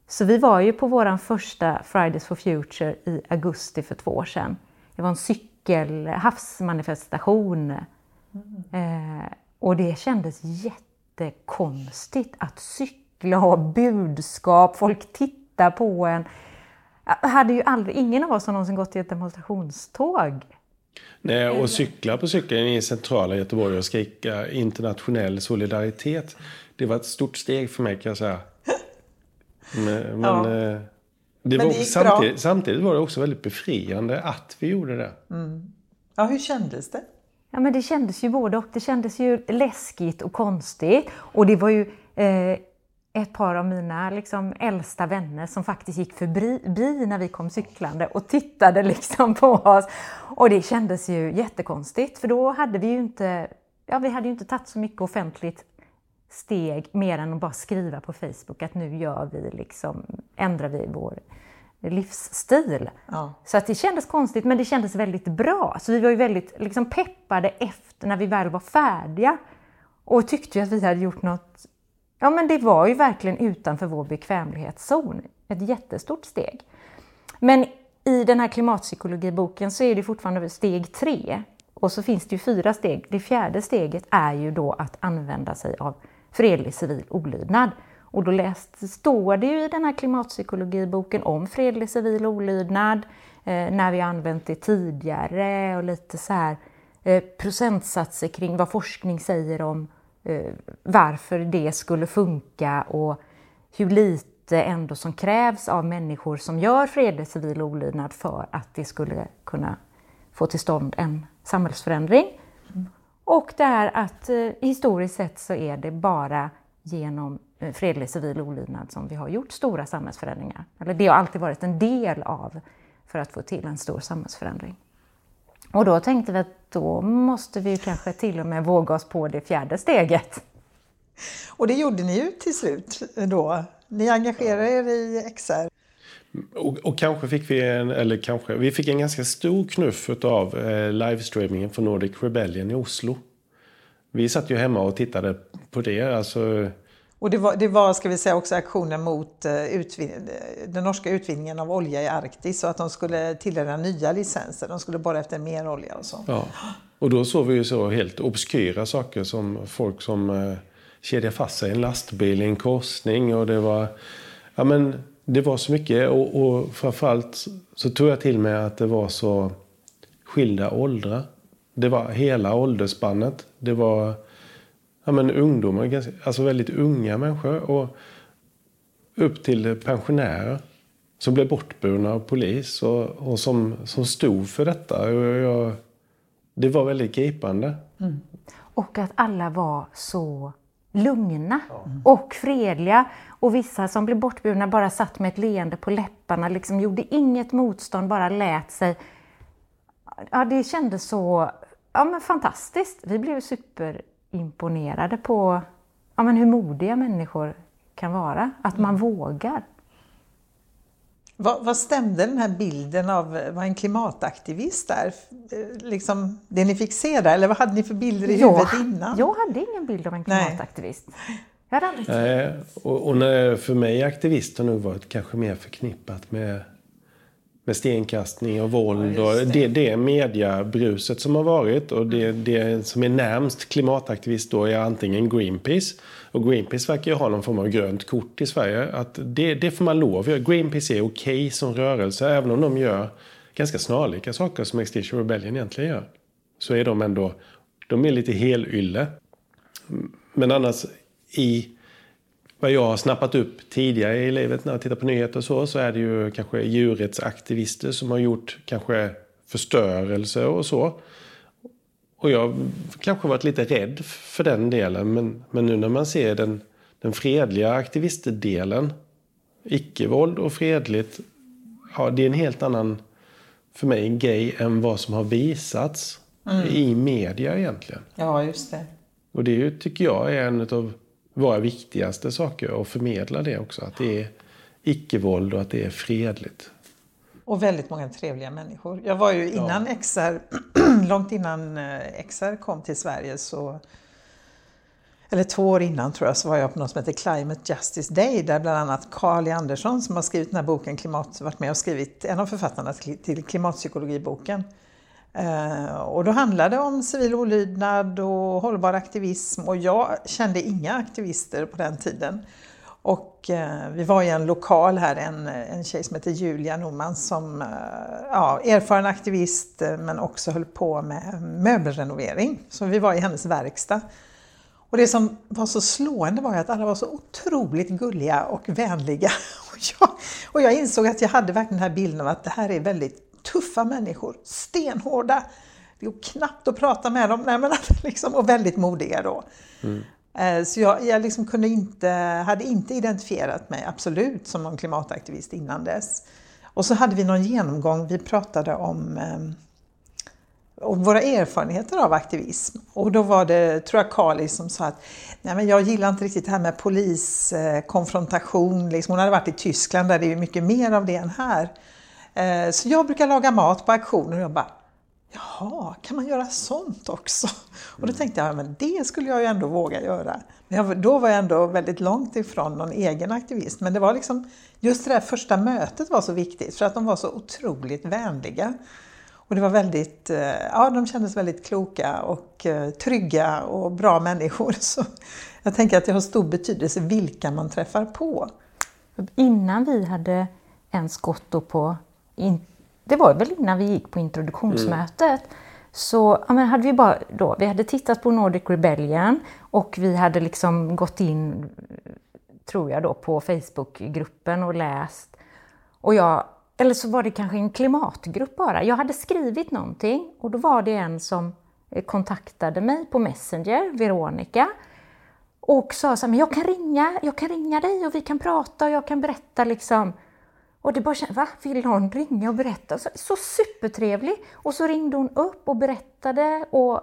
Så vi var ju på vår första Fridays for Future i augusti för två år sedan. Det var en cykel, havsmanifestation. Eh, och det kändes jättekonstigt att cykla ha budskap, folk tittar på en. Jag hade ju aldrig, ingen av oss har någonsin gått i ett demonstrationståg. Nej, och cykla på cykeln i centrala Göteborg och skrika internationell solidaritet. Det var ett stort steg för mig kan jag säga. Men, men, Ja. eh, det Men var det gick samtidigt, samtidigt var det också väldigt befriande att vi gjorde det. ja, hur kändes det? Ja, men det kändes ju både och. Det kändes ju läskigt och konstigt. Och det var ju eh, ett par av mina liksom, äldsta vänner som faktiskt gick förbi när vi kom cyklande och tittade liksom på oss. Och det kändes ju jättekonstigt, för då hade vi ju inte, ja, vi hade ju inte tagit så mycket offentligt steg mer än att bara skriva på Facebook att nu gör vi liksom, ändrar vi vår livsstil. Ja. Så att det kändes konstigt, men det kändes väldigt bra. Så vi var ju väldigt liksom, peppade efter när vi väl var färdiga och tyckte att vi hade gjort något. Ja, men det var ju verkligen utanför vår bekvämlighetszon. Ett jättestort steg. Men i den här klimatpsykologiboken så är det fortfarande steg tre. Och så finns det ju fyra steg. Det fjärde steget är ju då att använda sig av fredlig civil olydnad. Och då läst, står det ju i den här klimatpsykologiboken om fredlig civil olydnad, eh, när vi har använt det tidigare och lite så här eh, procentsatser kring vad forskning säger om eh, Eh, varför det skulle funka och hur lite ändå som krävs av människor som gör fredlig civil olydnad för att det skulle kunna få till stånd en samhällsförändring. Och det är att eh, historiskt sett så är det bara genom eh, fredlig civil olydnad som vi har gjort stora samhällsförändringar. Eller det har alltid varit en del av för att få till en stor samhällsförändring. Och då tänkte vi att då måste vi kanske till och med våga oss på det fjärde steget. Och det gjorde ni ju till slut då. Ni engagerade er i XR. Och, och, kanske fick vi en, eller kanske, vi fick en ganska stor knuff av eh, livestreamingen från Nordic Rebellion i Oslo. Vi satt ju hemma och tittade på det. Alltså, och det var, det var, ska vi säga, också aktionen mot eh, den norska utvinningen av olja i Arktis så att de skulle tilldela nya licenser. De skulle borra efter mer olja och så. Ja. Och då såg vi ju så helt obskyra saker som folk som eh, kedjade fast sig i en lastbil i en korsning och det var, ja men det var så mycket och, och framförallt så tog jag till mig att det var så skilda åldrar. Det var hela åldersspannet. Det var ja, men ungdomar, ganska, alltså väldigt unga människor och upp till pensionärer som blev bortburna av polis och, och som, som stod för detta. Och jag, det var väldigt gripande. Mm. Och att alla var så lugna och fredliga. Och vissa som blev bortburna bara satt med ett leende på läpparna, liksom gjorde inget motstånd, bara lät sig. Ja, det kändes så ja, men fantastiskt. Vi blev superimponerade på ja, men hur modiga människor kan vara. Att man vågar. Vad, vad, stämde den här bilden av vad en klimataktivist är? Liksom, det ni fick se där, eller vad hade ni för bilder i jag, huvudet innan? Jag hade ingen bild av en klimataktivist. Nej. Jag hade aldrig Nej, och, och när, för mig aktivist har nog varit kanske mer förknippat med, med stenkastning och våld ja, och det, det mediabruset som har varit och det, det som är närmst klimataktivist då är antingen Greenpeace och Greenpeace verkar ju ha någon form av grönt kort i Sverige. Att det, det får man lov göra. Greenpeace är okej okay som rörelse även om de gör ganska snarlika saker som Extinction Rebellion egentligen gör. Så är de ändå, de är lite helylle. Men annars i vad jag har snappat upp tidigare i livet när jag tittar på nyheter och så, så är det ju kanske djurrättsaktivister som har gjort kanske förstörelse och så. Och jag har kanske varit lite rädd för den delen. Men, men nu när man ser den, den fredliga aktivistdelen. Icke-våld och fredligt. Ja, det är en helt annan, för mig, grej än vad som har visats mm. i media egentligen. Ja, just det. Och det tycker jag är en av våra viktigaste saker. Att förmedla det också. Att det är icke-våld och att det är fredligt. Och väldigt många trevliga människor. Jag var ju innan ja. XR, långt innan eh, XR kom till Sverige så eller två år innan tror jag, så var jag på något som heter Climate Justice Day där bland annat Carl Andersson som har skrivit den här boken Klimat, varit med och skrivit en av författarna till klimatpsykologiboken. Eh, och då handlade det om civil olydnad och hållbar aktivism och jag kände inga aktivister på den tiden. Och eh, vi var i en lokal här, en, en tjej som heter Julia Norman som eh, ja, erfaren aktivist eh, men också höll på med möbelrenovering. Så vi var i hennes verkstad. Och det som var så slående var att alla var så otroligt gulliga och vänliga. Och jag, och jag insåg att jag hade verkligen den här bilden av att det här är väldigt tuffa människor, stenhårda. Det går knappt att prata med dem, nej, men liksom, och väldigt modiga då. Mm. Eh, så jag, jag liksom kunde inte, hade inte identifierat mig absolut som någon klimataktivist innan dess. Och så hade vi någon genomgång, vi pratade om, ehm, om våra erfarenheter av aktivism. Och då var det, tror jag, Kali som sa att Nej, men jag gillar inte riktigt det här med poliskonfrontation. Liksom hon hade varit i Tyskland där det är mycket mer av det än här. Eh, så jag brukar laga mat på auktioner och jag bara Jaha, kan man göra sånt också? Och då tänkte jag, men det skulle jag ju ändå våga göra. Men jag, då var jag ändå väldigt långt ifrån någon egen aktivist. Men det var liksom, just det där första mötet var så viktigt för att de var så otroligt vänliga. Och det var väldigt, eh, ja de kändes väldigt kloka och eh, trygga och bra människor. Så jag tänker att det har stor betydelse vilka man träffar på. Innan vi hade ens gått på det var väl innan vi gick på introduktionsmötet. Mm. Så ja, men hade vi bara då, vi hade tittat på Nordic Rebellion och vi hade liksom gått in tror jag då, på Facebookgruppen och läst. Och jag, eller så var det kanske en klimatgrupp bara. Jag hade skrivit någonting och då var det en som eh, kontaktade mig på Messenger, Veronica, och sa så här, men jag kan ringa, jag kan ringa dig och vi kan prata och jag kan berätta liksom. Och det bara kändes, va? Vill hon ringa och berätta? Så, så supertrevlig! Och så ringde hon upp och berättade och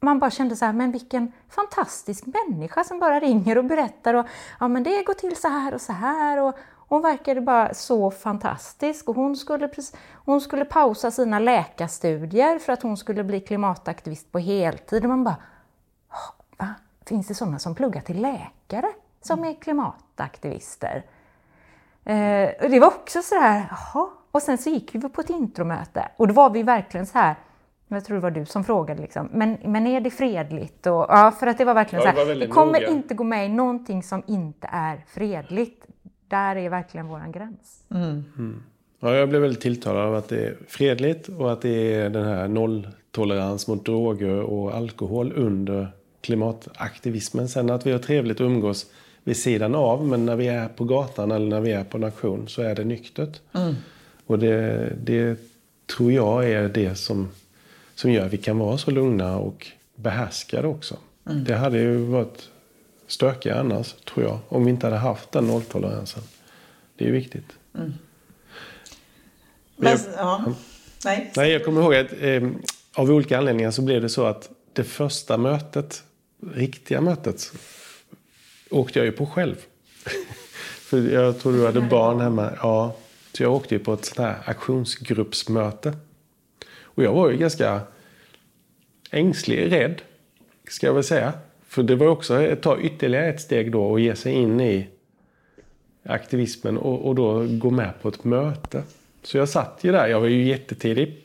man bara kände så här, men vilken fantastisk människa som bara ringer och berättar och ja men det går till så här och så här och hon verkade bara så fantastisk och hon skulle, hon skulle pausa sina läkarstudier för att hon skulle bli klimataktivist på heltid och man bara, va? Finns det sådana som pluggar till läkare som är klimataktivister? Eh, och det var också så här, jaha. Och sen så gick vi på ett intromöte och då var vi verkligen så här, jag tror det var du som frågade, liksom. men, men är det fredligt? Och, ja, för att det var verkligen ja, det så här, det kommer noga. inte gå med i någonting som inte är fredligt. Där är verkligen våran gräns. Mm. Mm. Ja, jag blev väldigt tilltalad av att det är fredligt och att det är den här nolltolerans mot droger och alkohol under klimataktivismen. Sen att vi har trevligt att umgås vid sidan av, men när vi är på gatan eller när vi är på en aktion så är det nyktert. Mm. Och det, det tror jag är det som som gör att vi kan vara så lugna och behärskade också. Mm. Det hade ju varit stökigare annars, tror jag, om vi inte hade haft den nolltoleransen. Det är viktigt. Mm. Men, jag, ja. Nej. Nej, jag kommer ihåg att eh, av olika anledningar så blev det så att det första mötet, riktiga mötet, åkte jag ju på själv. För jag tror du hade barn hemma. Ja, så jag åkte ju på ett sånt här aktionsgruppsmöte. Och jag var ju ganska ängslig, rädd, ska jag väl säga. För det var också att ta ytterligare ett steg då och ge sig in i aktivismen och, och då gå med på ett möte. Så jag satt ju där, jag var ju jättetidig.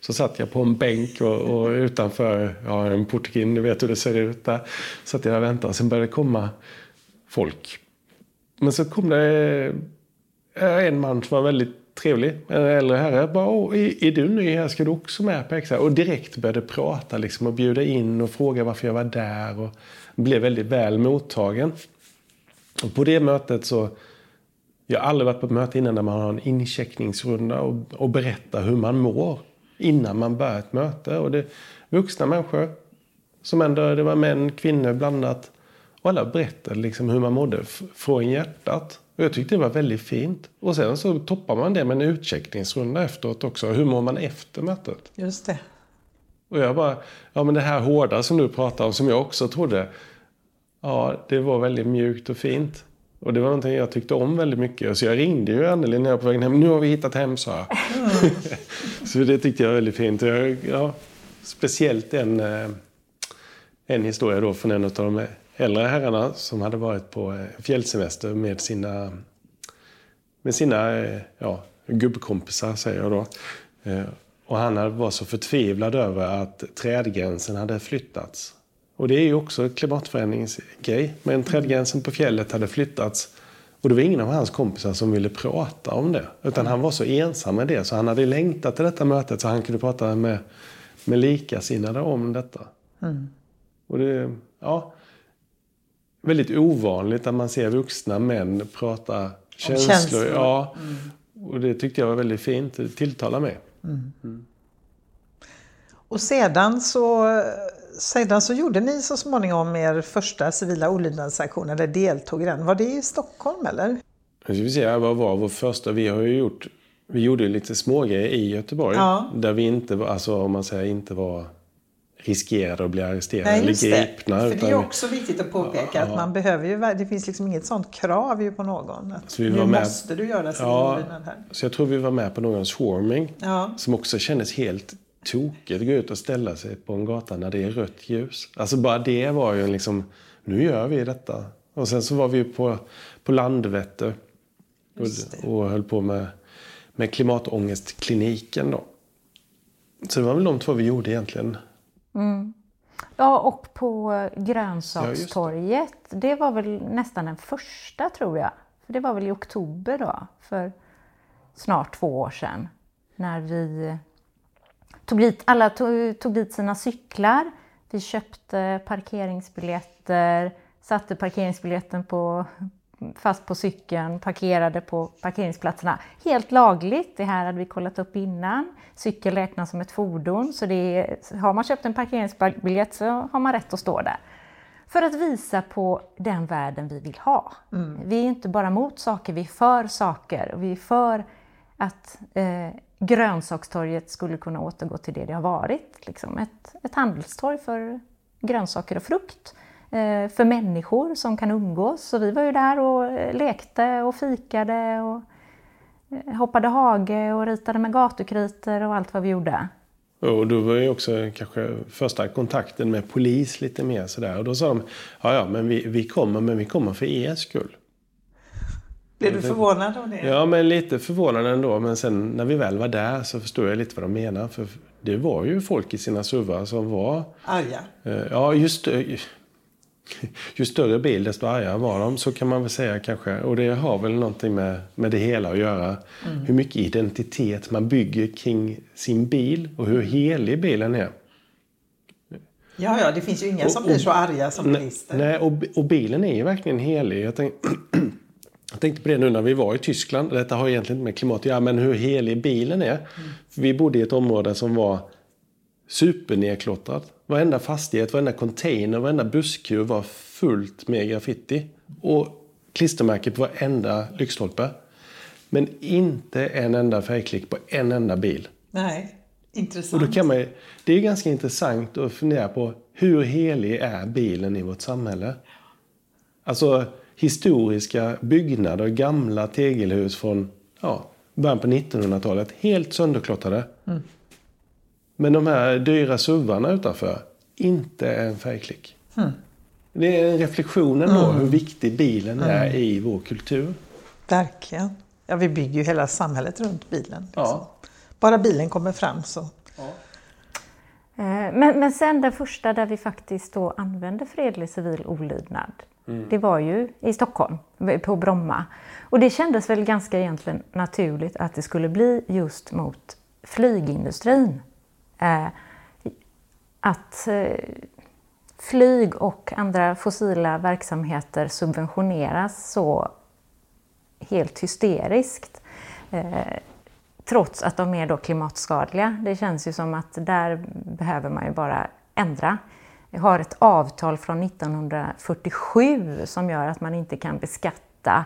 Så satt jag på en bänk och, och utanför ja, en portgrind, du vet hur det ser ut där. Satt jag och väntade och sen började det komma folk. Men så kom det eh, en man som var väldigt trevlig, en äldre herre. Bara, är, är du ny här? Ska du också med på extra? Och direkt började prata liksom, och bjuda in och fråga varför jag var där. Och blev väldigt väl mottagen. Och på det mötet så... Jag har aldrig varit på ett möte innan där man har en incheckningsrunda och, och berättar hur man mår innan man börjar ett möte. Och det vuxna människor som ändå, det var män, kvinnor blandat. Och alla berättade liksom hur man mådde från hjärtat. Och jag tyckte det var väldigt fint. Och sen så toppar man det med en utcheckningsrunda efteråt också. Hur mår man efter mötet? Just det. Och jag bara, ja men det här hårda som du pratar om, som jag också trodde. Ja, det var väldigt mjukt och fint. Och det var någonting jag tyckte om väldigt mycket. Så jag ringde ju Anneli när jag var på vägen hem. Nu har vi hittat hem, sa jag. Mm. så det tyckte jag var väldigt fint. Jag, ja, speciellt en, eh, en historia då från en av de äldre herrarna som hade varit på eh, fjällsemester med sina, med sina eh, ja, gubbkompisar, säger jag då. Eh, och han var så förtvivlad över att trädgränsen hade flyttats. Och det är ju också en klimatförändringsgrej. Men trädgränsen på fjället hade flyttats. Och det var ingen av hans kompisar som ville prata om det. Utan han var så ensam med det. Så han hade längtat till detta mötet så han kunde prata med, med likasinnade om detta. Mm. Och det, ja, väldigt ovanligt att man ser vuxna män prata känslor. känslor. Ja. Mm. Och det tyckte jag var väldigt fint. Det tilltalar mig. Mm. Mm. Och sedan så, sedan så gjorde ni så småningom er första civila olydnadsaktion, eller deltog i den. Var det i Stockholm eller? Jag ska säga, vad var vår första? Vi har ju gjort, vi gjorde lite smågrejer i Göteborg. Ja. Där vi inte alltså om man säger inte var riskerade att bli arresterade Nej, eller gripna. Det. För det är också viktigt att påpeka ja, att man behöver ju, det finns liksom inget sånt krav ju på någon. Att så vi nu med, måste du göra ja, här. Så jag tror vi var med på någon swarming ja. som också kändes helt tokigt att gå ut och ställa sig på en gata när det är rött ljus. Alltså bara det var ju liksom, nu gör vi detta. Och sen så var vi på, på Landvetter och, och höll på med, med klimatångestkliniken då. Så det var väl de två vi gjorde egentligen. Mm. Ja, och på grönsakstorget. Ja, det. det. var väl nästan den första tror jag. För Det var väl i oktober då, för snart två år sedan. När vi tog dit, alla tog, tog dit sina cyklar. Vi köpte parkeringsbiljetter, satte parkeringsbiljetten på fast på cykeln, parkerade på parkeringsplatserna. Helt lagligt, det här hade vi kollat upp innan. Cykel räknas som ett fordon, så det är, har man köpt en parkeringsbiljett så har man rätt att stå där. För att visa på den världen vi vill ha. Mm. Vi är inte bara mot saker, vi är för saker. Vi är för att eh, grönsakstorget skulle kunna återgå till det det har varit. Liksom ett, ett handelstorg för grönsaker och frukt. Eh, för människor som kan umgås. Så vi var ju där och eh, lekte och fikade och eh, hoppade hage och ritade med gatukritor och allt vad vi gjorde. Och då var ju också kanske första kontakten med polis lite mer sådär. Och då sa de, ja ja men vi, vi kommer, men vi kommer för er skull. Blev du förvånad av det? Ja, men lite förvånad ändå. Men sen när vi väl var där så förstod jag lite vad de menar. För det var ju folk i sina suvar som var... Arga? Ja, just ju större bil desto argare var de. Så kan man väl säga kanske. Och det har väl någonting med, med det hela att göra. Mm. Hur mycket identitet man bygger kring sin bil och hur helig bilen är. Ja, ja, det finns ju inga som och, blir så arga som bilister. Nej, och, och bilen är ju verkligen helig. Jag, tänk, jag tänkte på det nu när vi var i Tyskland. Detta har egentligen inte med klimat att göra, men hur helig bilen är. Mm. vi bodde i ett område som var supernedklottrat. Varenda fastighet, varenda container, varenda busskur var fullt med graffiti. Och klistermärken på varenda lyktstolpe. Men inte en enda färgklick på en enda bil. Nej, intressant. Och då kan man, det är ganska intressant att fundera på hur helig är bilen i vårt samhälle? Alltså historiska byggnader, gamla tegelhus från ja, början på 1900-talet. Helt sönderklottrade. Mm. Men de här dyra suvarna utanför, inte en färgklick. Mm. Det är reflektionen då mm. hur viktig bilen mm. är i vår kultur. Verkligen. Ja, vi bygger ju hela samhället runt bilen. Liksom. Ja. Bara bilen kommer fram så. Ja. Eh, men, men sen den första där vi faktiskt då använde fredlig civil olydnad. Mm. Det var ju i Stockholm, på Bromma. Och det kändes väl ganska egentligen naturligt att det skulle bli just mot flygindustrin. Eh, att eh, flyg och andra fossila verksamheter subventioneras så helt hysteriskt. Eh, trots att de är då klimatskadliga. Det känns ju som att där behöver man ju bara ändra. Vi har ett avtal från 1947 som gör att man inte kan beskatta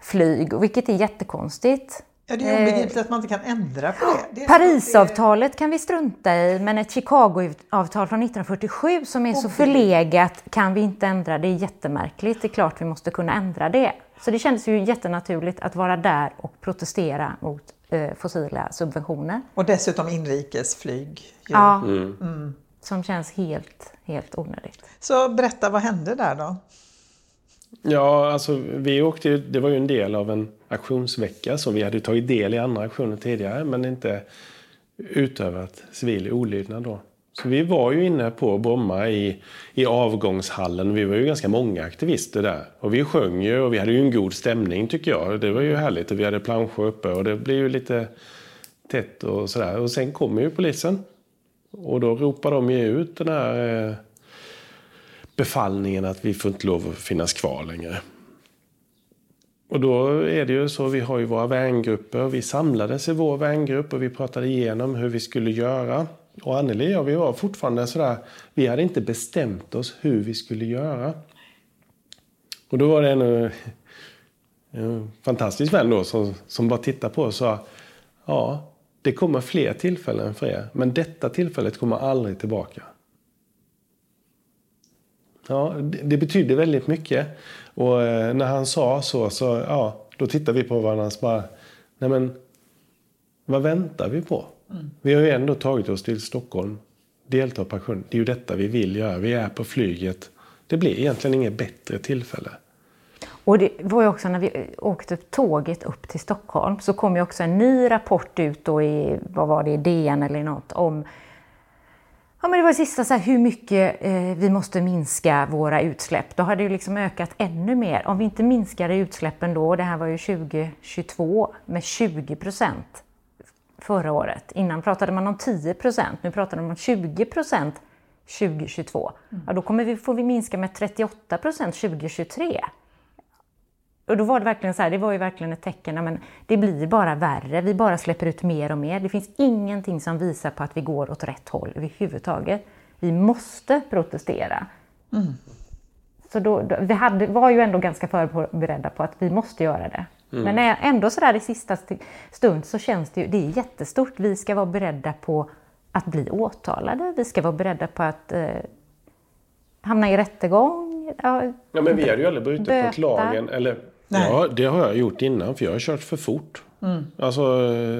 flyg, vilket är jättekonstigt. Ja, det är obegripligt att man inte kan ändra på det. det Parisavtalet kan vi strunta i, men ett Chicagoavtal från 1947 som är så förlegat kan vi inte ändra. Det är jättemärkligt. Det är klart vi måste kunna ändra det. Så det kändes ju jättenaturligt att vara där och protestera mot eh, fossila subventioner. Och dessutom inrikesflyg. Ja, mm. Mm. som känns helt, helt onödigt. Så berätta, vad hände där då? Ja, alltså vi åkte ju, det var ju en del av en aktionsvecka så vi hade tagit del i andra aktioner tidigare men inte utövat civil olydnad då. Så vi var ju inne på Bromma i, i avgångshallen. Vi var ju ganska många aktivister där. Och vi sjöng ju och vi hade ju en god stämning tycker jag. Det var ju härligt och vi hade planscher uppe och det blev ju lite tätt och sådär. Och sen kommer ju polisen. Och då ropar de ju ut den här eh, befallningen att vi får inte lov att finnas kvar längre. Och då är det ju så, vi har ju våra vängrupper. Vi samlades i vår vängrupp och vi pratade igenom hur vi skulle göra. Och Anneli och vi var fortfarande sådär, vi hade inte bestämt oss hur vi skulle göra. Och då var det en, en fantastisk vän då som, som bara tittade på och sa, ja, det kommer fler tillfällen för er, men detta tillfället kommer aldrig tillbaka. Ja, det, betydde väldigt mycket. Och eh, när han sa så, så ja, då tittade vi på varandra och bara, nej men, vad väntar vi på? Mm. Vi har ju ändå tagit oss till Stockholm, delta på aktion. Det är ju detta vi vill göra. Vi är på flyget. Det blir egentligen inget bättre tillfälle. Och det var ju också när vi åkte tåget upp till Stockholm så kom ju också en ny rapport ut då i, vad var det, DN eller något om Ja, men det var sista så här, hur mycket eh, vi måste minska våra utsläpp. Då hade det liksom ökat ännu mer. Om vi inte minskade utsläppen då, det här var ju 2022, med 20 procent förra året. Innan pratade man om 10 procent, nu pratar man om 20 procent 2022. Mm. Ja, då kommer vi, får vi minska med 38 procent 2023. Och då var det verkligen så här, det var ju verkligen ett tecken, men det blir bara värre, vi bara släpper ut mer och mer. Det finns ingenting som visar på att vi går åt rätt håll överhuvudtaget. Vi måste protestera. Mm. Så då, då, vi hade, var ju ändå ganska förberedda på att vi måste göra det. Mm. Men ändå sådär i sista stund så känns det ju, det är jättestort. Vi ska vara beredda på att bli åtalade, vi ska vara beredda på att eh, hamna i rättegång. Ja, ja men vi hade ju aldrig brutit mot lagen. Eller, ja, det har jag gjort innan för jag har kört för fort. Mm. Alltså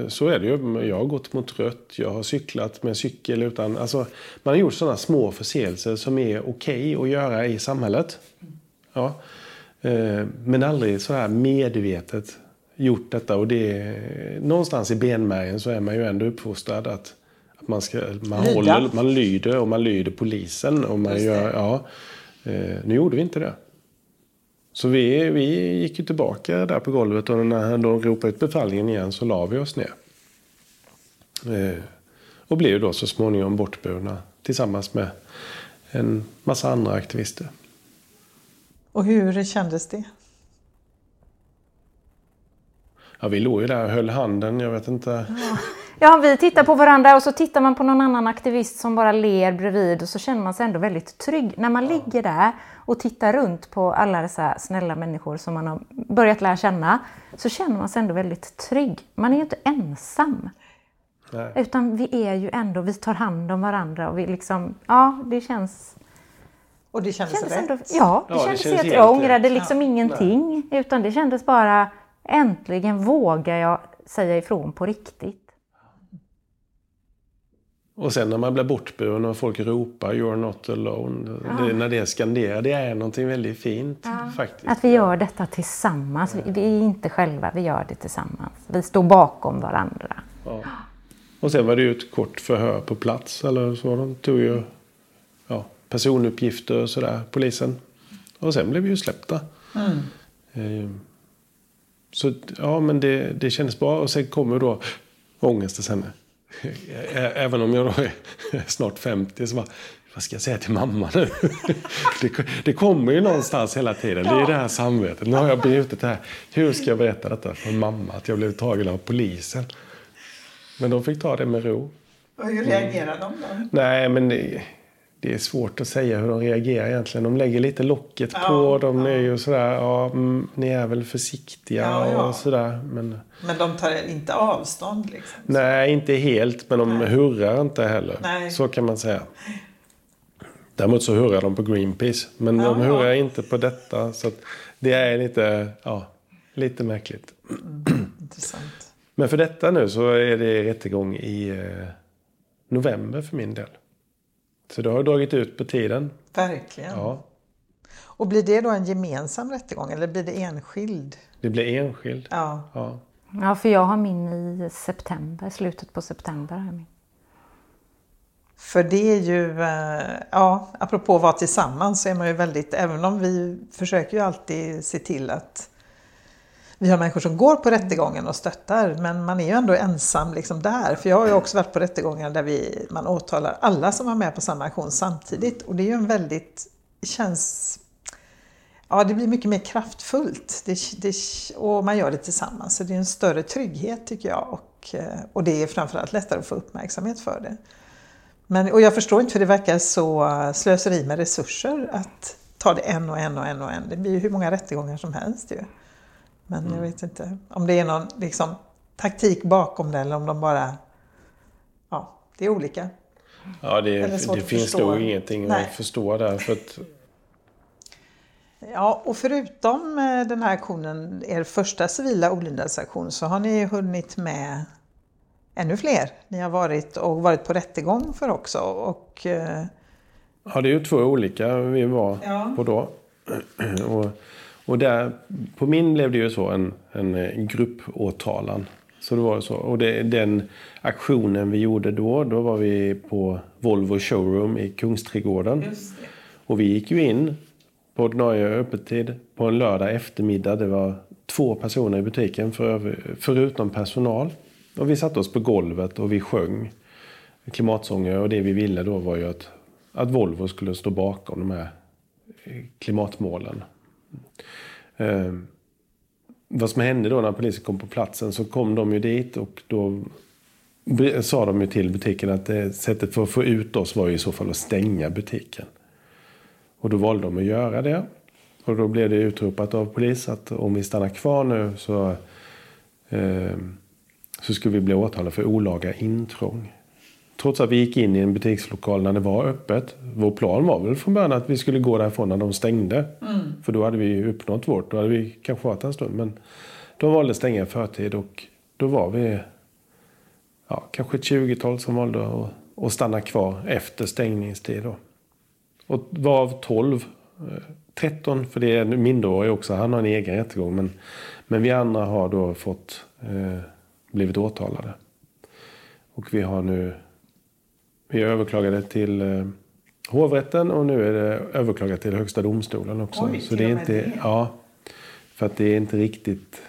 så är det ju. Jag har gått mot rött, jag har cyklat med cykel utan... Alltså, man har gjort sådana små förseelser som är okej okay att göra i samhället. Ja. Eh, men aldrig så här medvetet gjort detta. Och det någonstans i benmärgen så är man ju ändå uppfostrad att, att man, ska, man, håller, man lyder och man lyder polisen. Och man gör, ja, eh, nu gjorde vi inte det. Så vi, vi gick ju tillbaka där på golvet och när de ropade ut befallningen igen så la vi oss ner. Eh, och blev då så småningom bortburna tillsammans med en massa andra aktivister. Och hur kändes det? Ja, vi låg ju där och höll handen, jag vet inte. Ja. ja, vi tittar på varandra och så tittar man på någon annan aktivist som bara ler bredvid och så känner man sig ändå väldigt trygg. När man ligger där och tittar runt på alla dessa snälla människor som man har börjat lära känna så känner man sig ändå väldigt trygg. Man är ju inte ensam. Nej. Utan vi är ju ändå, vi tar hand om varandra och vi liksom, ja det känns och det kändes, kändes rätt? Ändå, ja, det ja, kändes det helt, helt Jag ångrade liksom ja. ingenting. Nej. Utan det kändes bara, äntligen vågar jag säga ifrån på riktigt. Och sen när man blir bortburen och folk ropar “You're not alone”. Ja. Det, när det skanderar, det är någonting väldigt fint ja. faktiskt. Att vi gör detta tillsammans. Vi, vi, är inte själva, vi gör det tillsammans. Vi står bakom varandra. Ja. Och sen var det ju ett kort förhör på plats. Eller så. De tog ju ja, personuppgifter och sådär, polisen. Och sen blev vi ju släppta. Mm. Ehm, så ja, men det, det kändes bra. Och sen kommer då ångesten sen. Även om jag då är snart 50 så bara, vad ska jag säga till mamma nu? Det, det kommer ju någonstans hela tiden. Det är det här samvetet. Nu har jag brutit det här. Hur ska jag berätta detta för mamma? Att jag blev tagen av polisen. Men de fick ta det med ro. Och hur reagerade de då? Nej, men det är svårt att säga hur de reagerar egentligen. De lägger lite locket ja, på. De ja. är ju sådär, ja, mm, ni är väl försiktiga ja, och sådär. Men, men de tar inte avstånd liksom? Nej, inte helt. Men de Nej. hurrar inte heller. Nej. Så kan man säga. Däremot så hurrar de på Greenpeace. Men de hurrar inte på detta. Så det är lite, ja, lite märkligt. Mm, intressant. Men för detta nu så är det rättegång i eh, november för min del. Så det har dragit ut på tiden. Verkligen. Ja. Och blir det då en gemensam rättegång eller blir det enskild? Det blir enskild. Ja. Ja, ja för jag har min i september, slutet på september. För det är ju, eh, ja, apropå att vara tillsammans så är man ju väldigt, även om vi försöker ju alltid se till att vi har människor som går på rättegången och stöttar men man är ju ändå ensam liksom där. För jag har ju också varit på rättegångar där vi, man åtalar alla som var med på samma aktion samtidigt och det är ju en väldigt, känns Ja, det blir mycket mer kraftfullt det, det, och man gör det tillsammans. Så det är en större trygghet tycker jag och, eh, och det är framförallt lättare att få uppmärksamhet för det. Men, och jag förstår inte för det verkar så slöseri med resurser att ta det en och en och en och en. Det blir ju hur många rättegångar som helst ju. Men mm. jag vet inte om det är någon liksom, taktik bakom det eller om de bara... Ja, det är olika. Ja, det, det finns nog ingenting Nej. att förstå där. För att... Ja, och förutom eh, den här aktionen, er första civila olydnadsaktion, så har ni hunnit med ännu fler. Ni har varit och varit på rättegång för också. Och, eh, Ja, det är ju två olika vi var ja. på då. Och och där, på min blev det ju så en, en eh, gruppåtalan. Så det var så. Och det, den aktionen vi gjorde då, då var vi på Volvo Showroom i Kungsträdgården. Och vi gick ju in på ordinarie öppettid på en lördag eftermiddag. Det var två personer i butiken för, förutom personal. Och vi satte oss på golvet och vi sjöng klimatsånger. Och det vi ville då var ju att, att Volvo skulle stå bakom de här klimatmålen. Eh, vad som hände då när polisen kom på platsen så kom de ju dit och då sa de ju till butiken att det, sättet för att få ut oss var ju i så fall att stänga butiken. Och då valde de att göra det. Och då blev det utropat av polis att om vi stannar kvar nu så, eh, så skulle vi bli åtalade för olaga intrång. Trots att vi gick in i en butikslokal när det var öppet. Vår plan var väl från början att vi skulle gå därifrån när de stängde. Mm. För då hade vi uppnått vårt. Då hade vi kanske varit en stund. Men de valde att stänga i förtid och då var vi ja, kanske ett 20-tal som valde att, att stanna kvar efter stängningstid. Då. Och varav 12, 13 för det är en minderårig också, han har en egen rättegång. Men, men vi andra har då fått eh, blivit åtalade. Och vi har nu vi överklagade till eh, hovrätten och nu är det överklagat till Högsta domstolen också. Oj, så det är inte, det. ja, för att det är inte riktigt,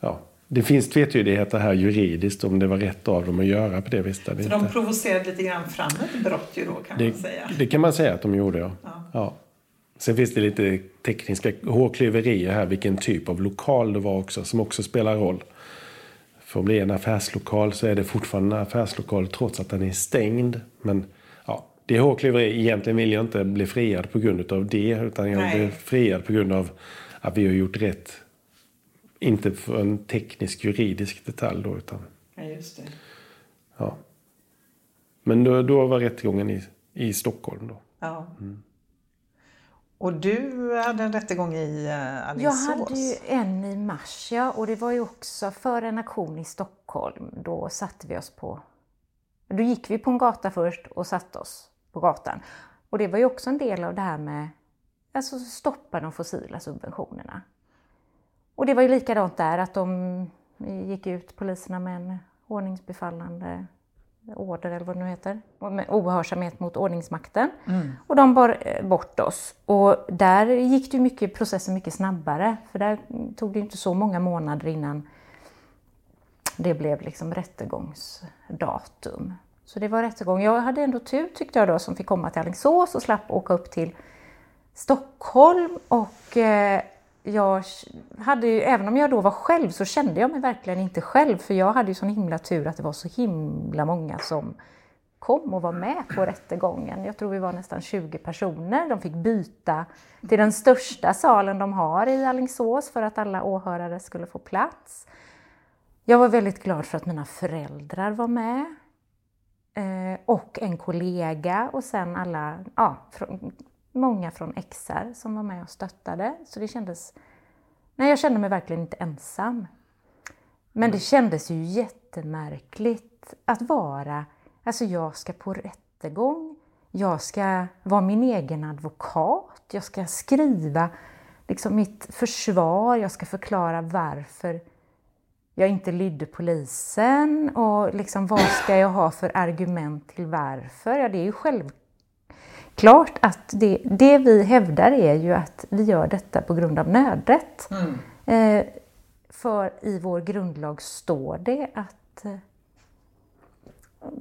ja, det finns tvetydigheter här juridiskt om det var rätt av dem att göra på det viset. Så de provocerade lite grann fram ett brott ju då kan det, man säga? Det kan man säga att de gjorde ja. ja. ja. Sen finns det lite tekniska hårklyverier här vilken typ av lokal det var också som också spelar roll. För att bli en affärslokal så är det fortfarande en affärslokal trots att den är stängd. Men ja, det är hårklyveri. Egentligen vill jag inte bli friad på grund av det. Utan jag blir friad på grund av att vi har gjort rätt. Inte för en teknisk juridisk detalj då. Utan, ja, just det. Ja. Men då, då var rättegången i, i Stockholm då. Ja. Mm. Och du hade en rättegång i eh, Alingsås? Jag hade ju en i mars, ja. Och det var ju också för en aktion i Stockholm. Då satte vi oss på... Då gick vi på en gata först och satte oss på gatan. Och det var ju också en del av det här med alltså stoppa de fossila subventionerna. Och det var ju likadant där, att de gick ut, poliserna, med en ordningsbefallande order eller vad det nu heter, med ohörsamhet mot ordningsmakten. Mm. Och de bar eh, bort oss. Och där gick det mycket, processen mycket snabbare, för där tog det inte så många månader innan det blev liksom rättegångsdatum. Så det var rättegång. Jag hade ändå tur tyckte jag då som fick komma till Alingsås och slapp åka upp till Stockholm och eh, jag hade ju, även om jag då var själv så kände jag mig verkligen inte själv för jag hade ju sån himla tur att det var så himla många som kom och var med på rättegången. Jag tror vi var nästan 20 personer. De fick byta till den största salen de har i Allingsås för att alla åhörare skulle få plats. Jag var väldigt glad för att mina föräldrar var med. Eh, och en kollega och sen alla, ja, många från XR som var med och stöttade. Så det kändes... Nej, jag kände mig verkligen inte ensam. Men det kändes ju jättemärkligt att vara... Alltså jag ska på rättegång, jag ska vara min egen advokat, jag ska skriva liksom mitt försvar, jag ska förklara varför jag inte lydde polisen och liksom vad ska jag ha för argument till varför? Ja, det är ju självklart klart att det, det vi hävdar är ju att vi gör detta på grund av nödrätt. Mm. Eh, för i vår grundlag står det att eh,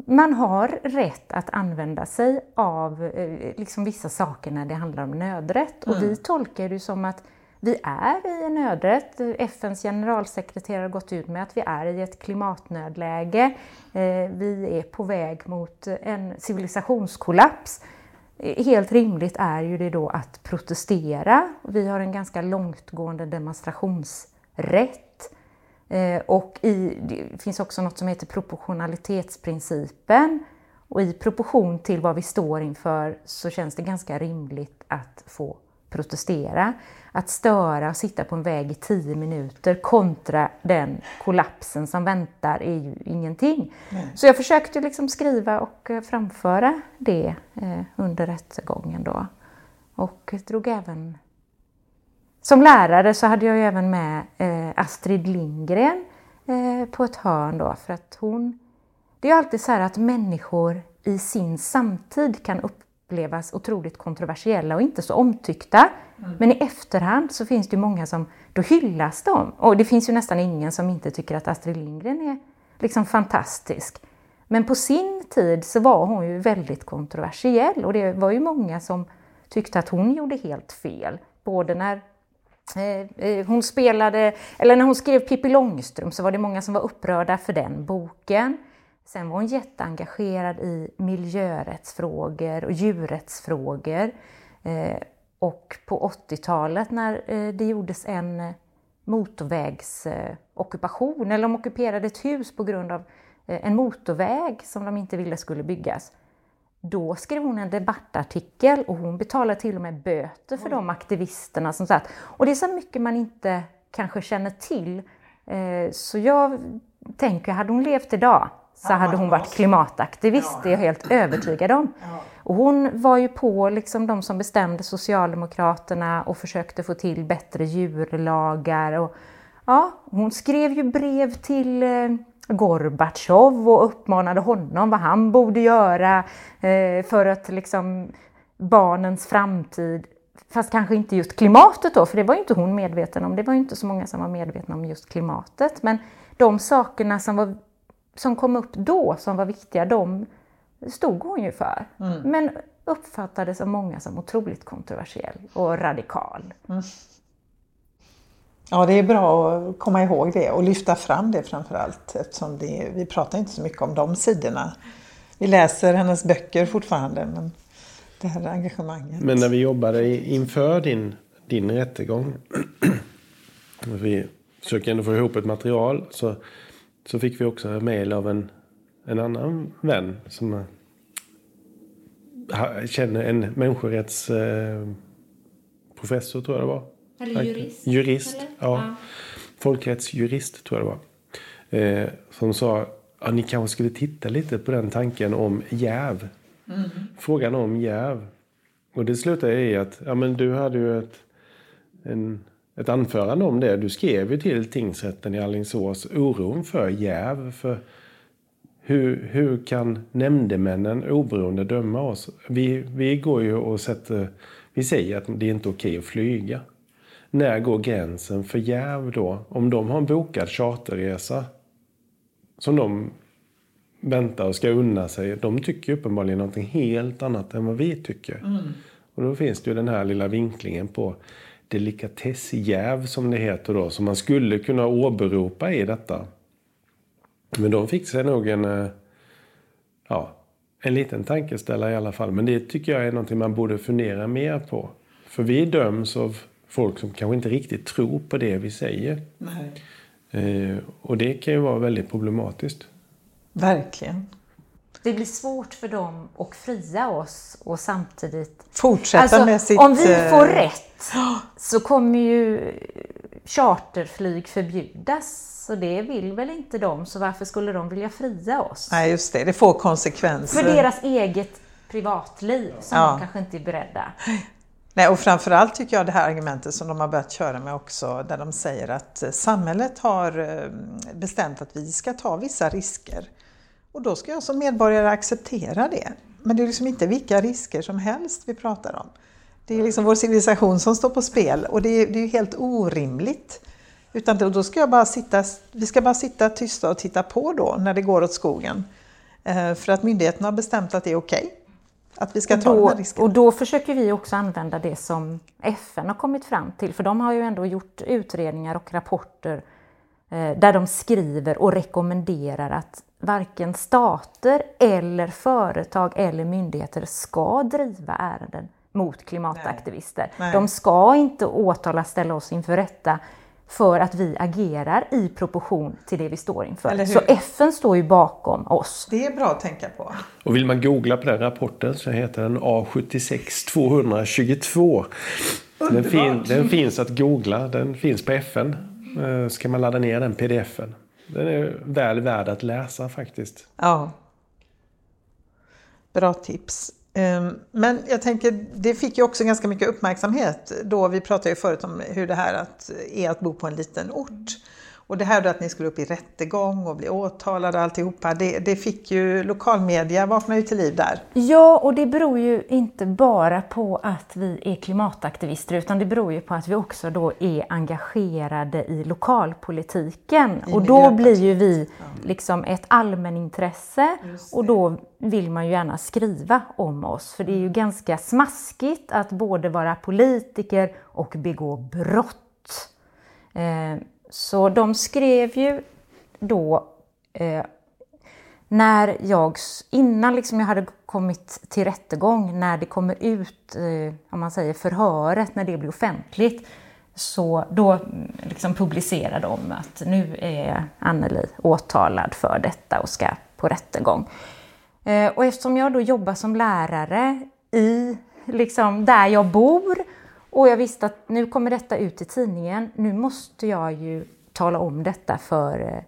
man har rätt att använda sig av eh, liksom vissa saker när det handlar om nödrätt. Mm. Och vi tolkar det som att vi är i en nödrätt. FNs generalsekreterare har gått ut med att vi är i ett klimatnödläge. Eh, vi är på väg mot en civilisationskollaps helt rimligt är ju det då att protestera. Vi har en ganska långtgående demonstrationsrätt. Eh, och i, det finns också något som heter proportionalitetsprincipen. Och i proportion till vad vi står inför så känns det ganska rimligt att få protestera. Att störa och sitta på en väg i tio minuter kontra den kollapsen som väntar är ju ingenting. Mm. Så jag försökte liksom skriva och eh, framföra det eh, under rättegången då. Och drog även... Som lärare så hade jag ju även med eh, Astrid Lindgren på ett hörn då för att hon... Det är alltid så här att människor i sin samtid kan upp upplevas otroligt kontroversiella och inte så omtyckta. Mm. Men i efterhand så finns det många som, då hyllas de. Och det finns ju nästan ingen som inte tycker att Astrid Lindgren är liksom fantastisk. Men på sin tid så var hon ju väldigt kontroversiell och det var ju många som tyckte att hon gjorde helt fel. Både när Eh, eh hon spelade, eller när hon skrev Pippi Långstrump så var det många som var upprörda för den boken. Sen var hon jätteengagerad i miljörättsfrågor och djurrättsfrågor. Eh, och på 80-talet när det gjordes en motorvägsockupation, eller de ockuperade ett hus på grund av en motorväg som de inte ville skulle byggas. Då skrev hon en debattartikel och hon betalade till och med böter för de aktivisterna som satt. Och det är så mycket man inte kanske känner till. Eh, så jag tänker, hade hon levt idag så hade hon varit klimataktivist, det är jag helt övertygad om. Och hon var ju på liksom de som bestämde Socialdemokraterna och försökte få till bättre djurlagar. Och, ja, hon skrev ju brev till eh, Gorbatjov och uppmanade honom vad han borde göra eh, för att liksom barnens framtid, fast kanske inte just klimatet då, för det var ju inte hon medveten om, det var ju inte så många som var medvetna om just klimatet, men de sakerna som, var, som kom upp då som var viktiga, de stod hon ju för. Mm. Men uppfattades av många som otroligt kontroversiell och radikal. Mm. Ja, det är bra att komma ihåg det och lyfta fram det framför allt eftersom det, vi pratar inte så mycket om de sidorna. Vi läser hennes böcker fortfarande, men det här engagemanget. Men när vi jobbade inför din, din rättegång, vi försöker ändå få ihop ett material, så, så fick vi också mejl av en, en annan vän som känner en människorättsprofessor, tror jag det var eller jurist? Jurist, eller? Ja. ja. Folkrättsjurist tror jag det var. Eh, som sa att ni kanske skulle titta lite på den tanken om jäv. Mm. Frågan om jäv. Och det slutade i att ja, men du hade ju ett, en, ett anförande om det. Du skrev ju till tingsrätten i Alingsås oron för jäv. För hur, hur kan nämndemännen oberoende döma oss? Vi, vi går ju och sätter, vi säger att det är inte okej att flyga när går gränsen för jäv då? Om de har en bokad charterresa som de väntar och ska unna sig. De tycker uppenbarligen någonting helt annat än vad vi tycker. Mm. Och då finns det ju den här lilla vinklingen på delikatessjäv som det heter då. Som man skulle kunna åberopa i detta. Men de fick sig nog en, eh, ja, en liten tankeställare i alla fall. Men det tycker jag är någonting man borde fundera mer på. För vi döms av folk som kanske inte riktigt tror på det vi säger. Eh, och det kan ju vara väldigt problematiskt. Verkligen. Det blir svårt för dem att fria oss och samtidigt... Fortsätta alltså, med sitt... Om vi får eh, rätt så kommer ju charterflyg förbjudas. Så det vill väl inte de, så varför skulle de vilja fria oss? Nej, just det. Det får konsekvenser. För deras eget privatliv som ja. de kanske inte är beredda. Nej, och framförallt tycker jag det här argumentet som de har börjat köra med också, där de säger att eh, samhället har eh, bestämt att vi ska ta vissa risker. Och då ska jag som medborgare acceptera det. Men det är liksom inte vilka risker som helst vi pratar om. Det är liksom vår civilisation som står på spel och det är, det är helt orimligt. Utan då ska jag bara sitta, vi ska bara sitta tysta och titta på då när det går åt skogen. Eh, för att myndigheterna har bestämt att det är okej. Okay. Att vi ska ta då, den risken. Och då försöker vi också använda det som FN har kommit fram till, för de har ju ändå gjort utredningar och rapporter eh, där de skriver och rekommenderar att varken stater eller företag eller myndigheter ska driva ärenden mot klimataktivister. Nej. Nej. De ska inte åtala, ställa oss inför rätta för att vi agerar i proportion till det vi står inför. Så FN står ju bakom oss. Det är bra att tänka på. Och vill man googla på den rapporten så heter den A76 222. Den, fin, den finns att googla, den finns på FN. Eh, så kan man ladda ner den pdfen. Den är väl värd att läsa faktiskt. Ja. Bra tips. Ehm, men jag tänker, det fick ju också ganska mycket uppmärksamhet då vi pratade ju förut om hur det här att, är att bo på en liten ort. Och det här då att ni skulle upp i rättegång och bli åtalade och alltihopa, det, det fick ju lokalmedia vakna ju till liv där. Ja, och det beror ju inte bara på att vi är klimataktivister utan det beror ju på att vi också då är engagerade i lokalpolitiken. I och då blir ju vi liksom ett allmänintresse och då vill man ju gärna skriva om oss. För det är ju ganska smaskigt att både vara politiker och begå brott brott. Eh, så de skrev ju då eh, när jag, innan liksom jag hade kommit till rättegång, när det kommer ut, eh, om man säger förhöret, när det blir offentligt, så då mm, liksom publicerar de att nu är Anneli åtalad för detta och ska på rättegång. Eh, och eftersom jag då jobbar som lärare i, liksom, där jag bor och jag visste att nu kommer detta ut i tidningen, nu måste jag ju tala om detta för eh,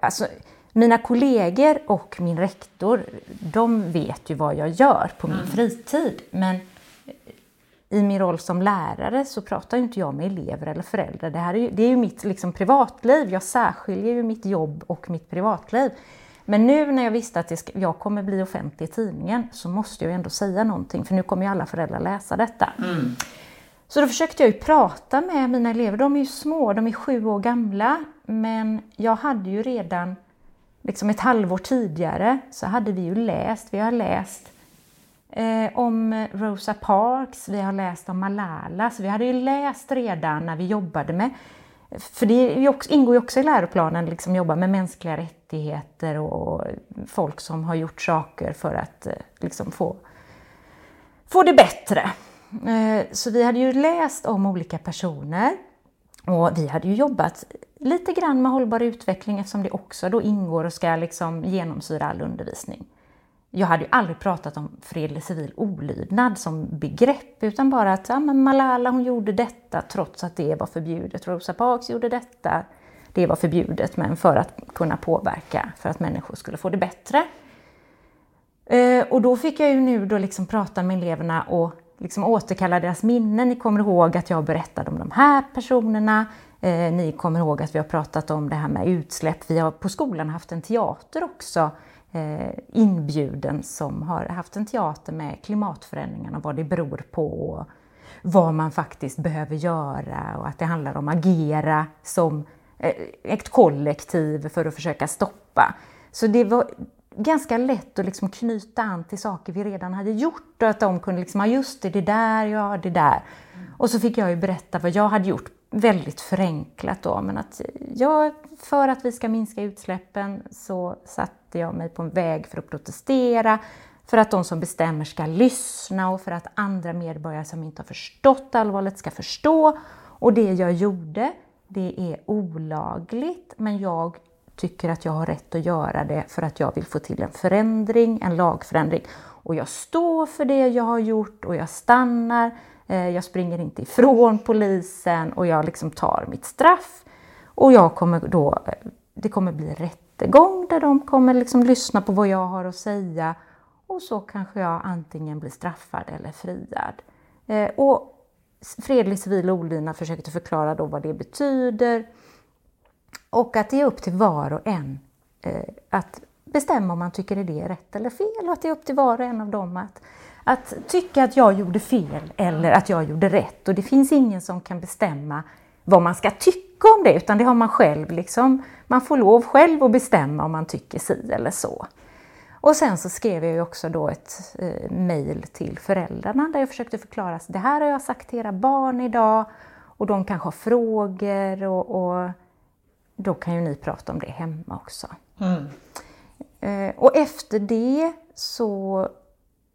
alltså, mina kollegor och min rektor, de vet ju vad jag gör på min mm. fritid. Men i min roll som lärare så pratar ju inte jag med elever eller föräldrar. Det, här är ju, det är ju mitt liksom, privatliv. Jag särskiljer ju mitt jobb och mitt privatliv. Men nu när jag visste att ska, jag kommer bli offentlig i tidningen så måste jag ändå säga någonting för nu kommer ju alla föräldrar läsa detta. Mm. Så då försökte jag ju prata med mina elever. De är ju små, de är sju år gamla. Men jag hade ju redan liksom ett halvår tidigare så hade vi ju läst, vi har läst eh, om Rosa Parks, vi har läst om Malala, så vi hade ju läst redan när vi jobbade med för det också, ingår ju också i läroplanen, liksom jobba med mänskliga rättigheter och folk som har gjort saker för att eh, liksom få, få det bättre. Eh, så vi hade ju läst om olika personer och vi hade ju jobbat lite grann med hållbar utveckling eftersom det också då ingår och ska liksom genomsyra all undervisning. Jag hade ju aldrig pratat om fredlig civil olydnad som begrepp utan bara att ja, men Malala hon gjorde detta trots att det var förbjudet. Rosa Parks gjorde detta, det var förbjudet men för att kunna påverka, för att människor skulle få det bättre. Eh, och då fick jag ju nu då liksom prata med eleverna och liksom återkalla deras minnen. Ni kommer ihåg att jag berättade om de här personerna. Eh, ni kommer ihåg att vi har pratat om det här med utsläpp. Vi har på skolan haft en teater också Eh, inbjuden som har haft en teater med klimatförändringarna, vad det beror på, vad man faktiskt behöver göra och att det handlar om att agera som eh, ett kollektiv för att försöka stoppa. Så det var ganska lätt att liksom knyta an till saker vi redan hade gjort och att de kunde liksom, ja just det, det där, ja det där. Och så fick jag ju berätta vad jag hade gjort, väldigt förenklat då, men att jag, för att vi ska minska utsläppen så satt sätter jag mig på en väg för att protestera, för att de som bestämmer ska lyssna och för att andra medborgare som inte har förstått allvaret ska förstå. Och det jag gjorde, det är olagligt, men jag tycker att jag har rätt att göra det för att jag vill få till en förändring, en lagförändring. Och jag står för det jag har gjort och jag stannar. Eh, jag springer inte ifrån polisen och jag liksom tar mitt straff. Och jag kommer då, eh, det kommer bli rättegång där de kommer liksom lyssna på vad jag har att säga och så kanske jag antingen blir straffad eller friad. Eh, och fredlig civil olydnad försökte förklara då vad det betyder och att det är upp till var och en eh, att bestämma om man tycker det är rätt eller fel och att det är upp till var och en av dem att att tycka att jag gjorde fel eller att jag gjorde rätt. Och det finns ingen som kan bestämma vad man ska tycka om det, utan det har man själv. Liksom, man får lov själv att bestämma om man tycker si eller så. Och sen så skrev jag också då ett eh, mejl till föräldrarna där jag försökte förklara att det här har jag sagt till era barn idag och de kanske har frågor och, och då kan ju ni prata om det hemma också. Mm. Eh, och efter det så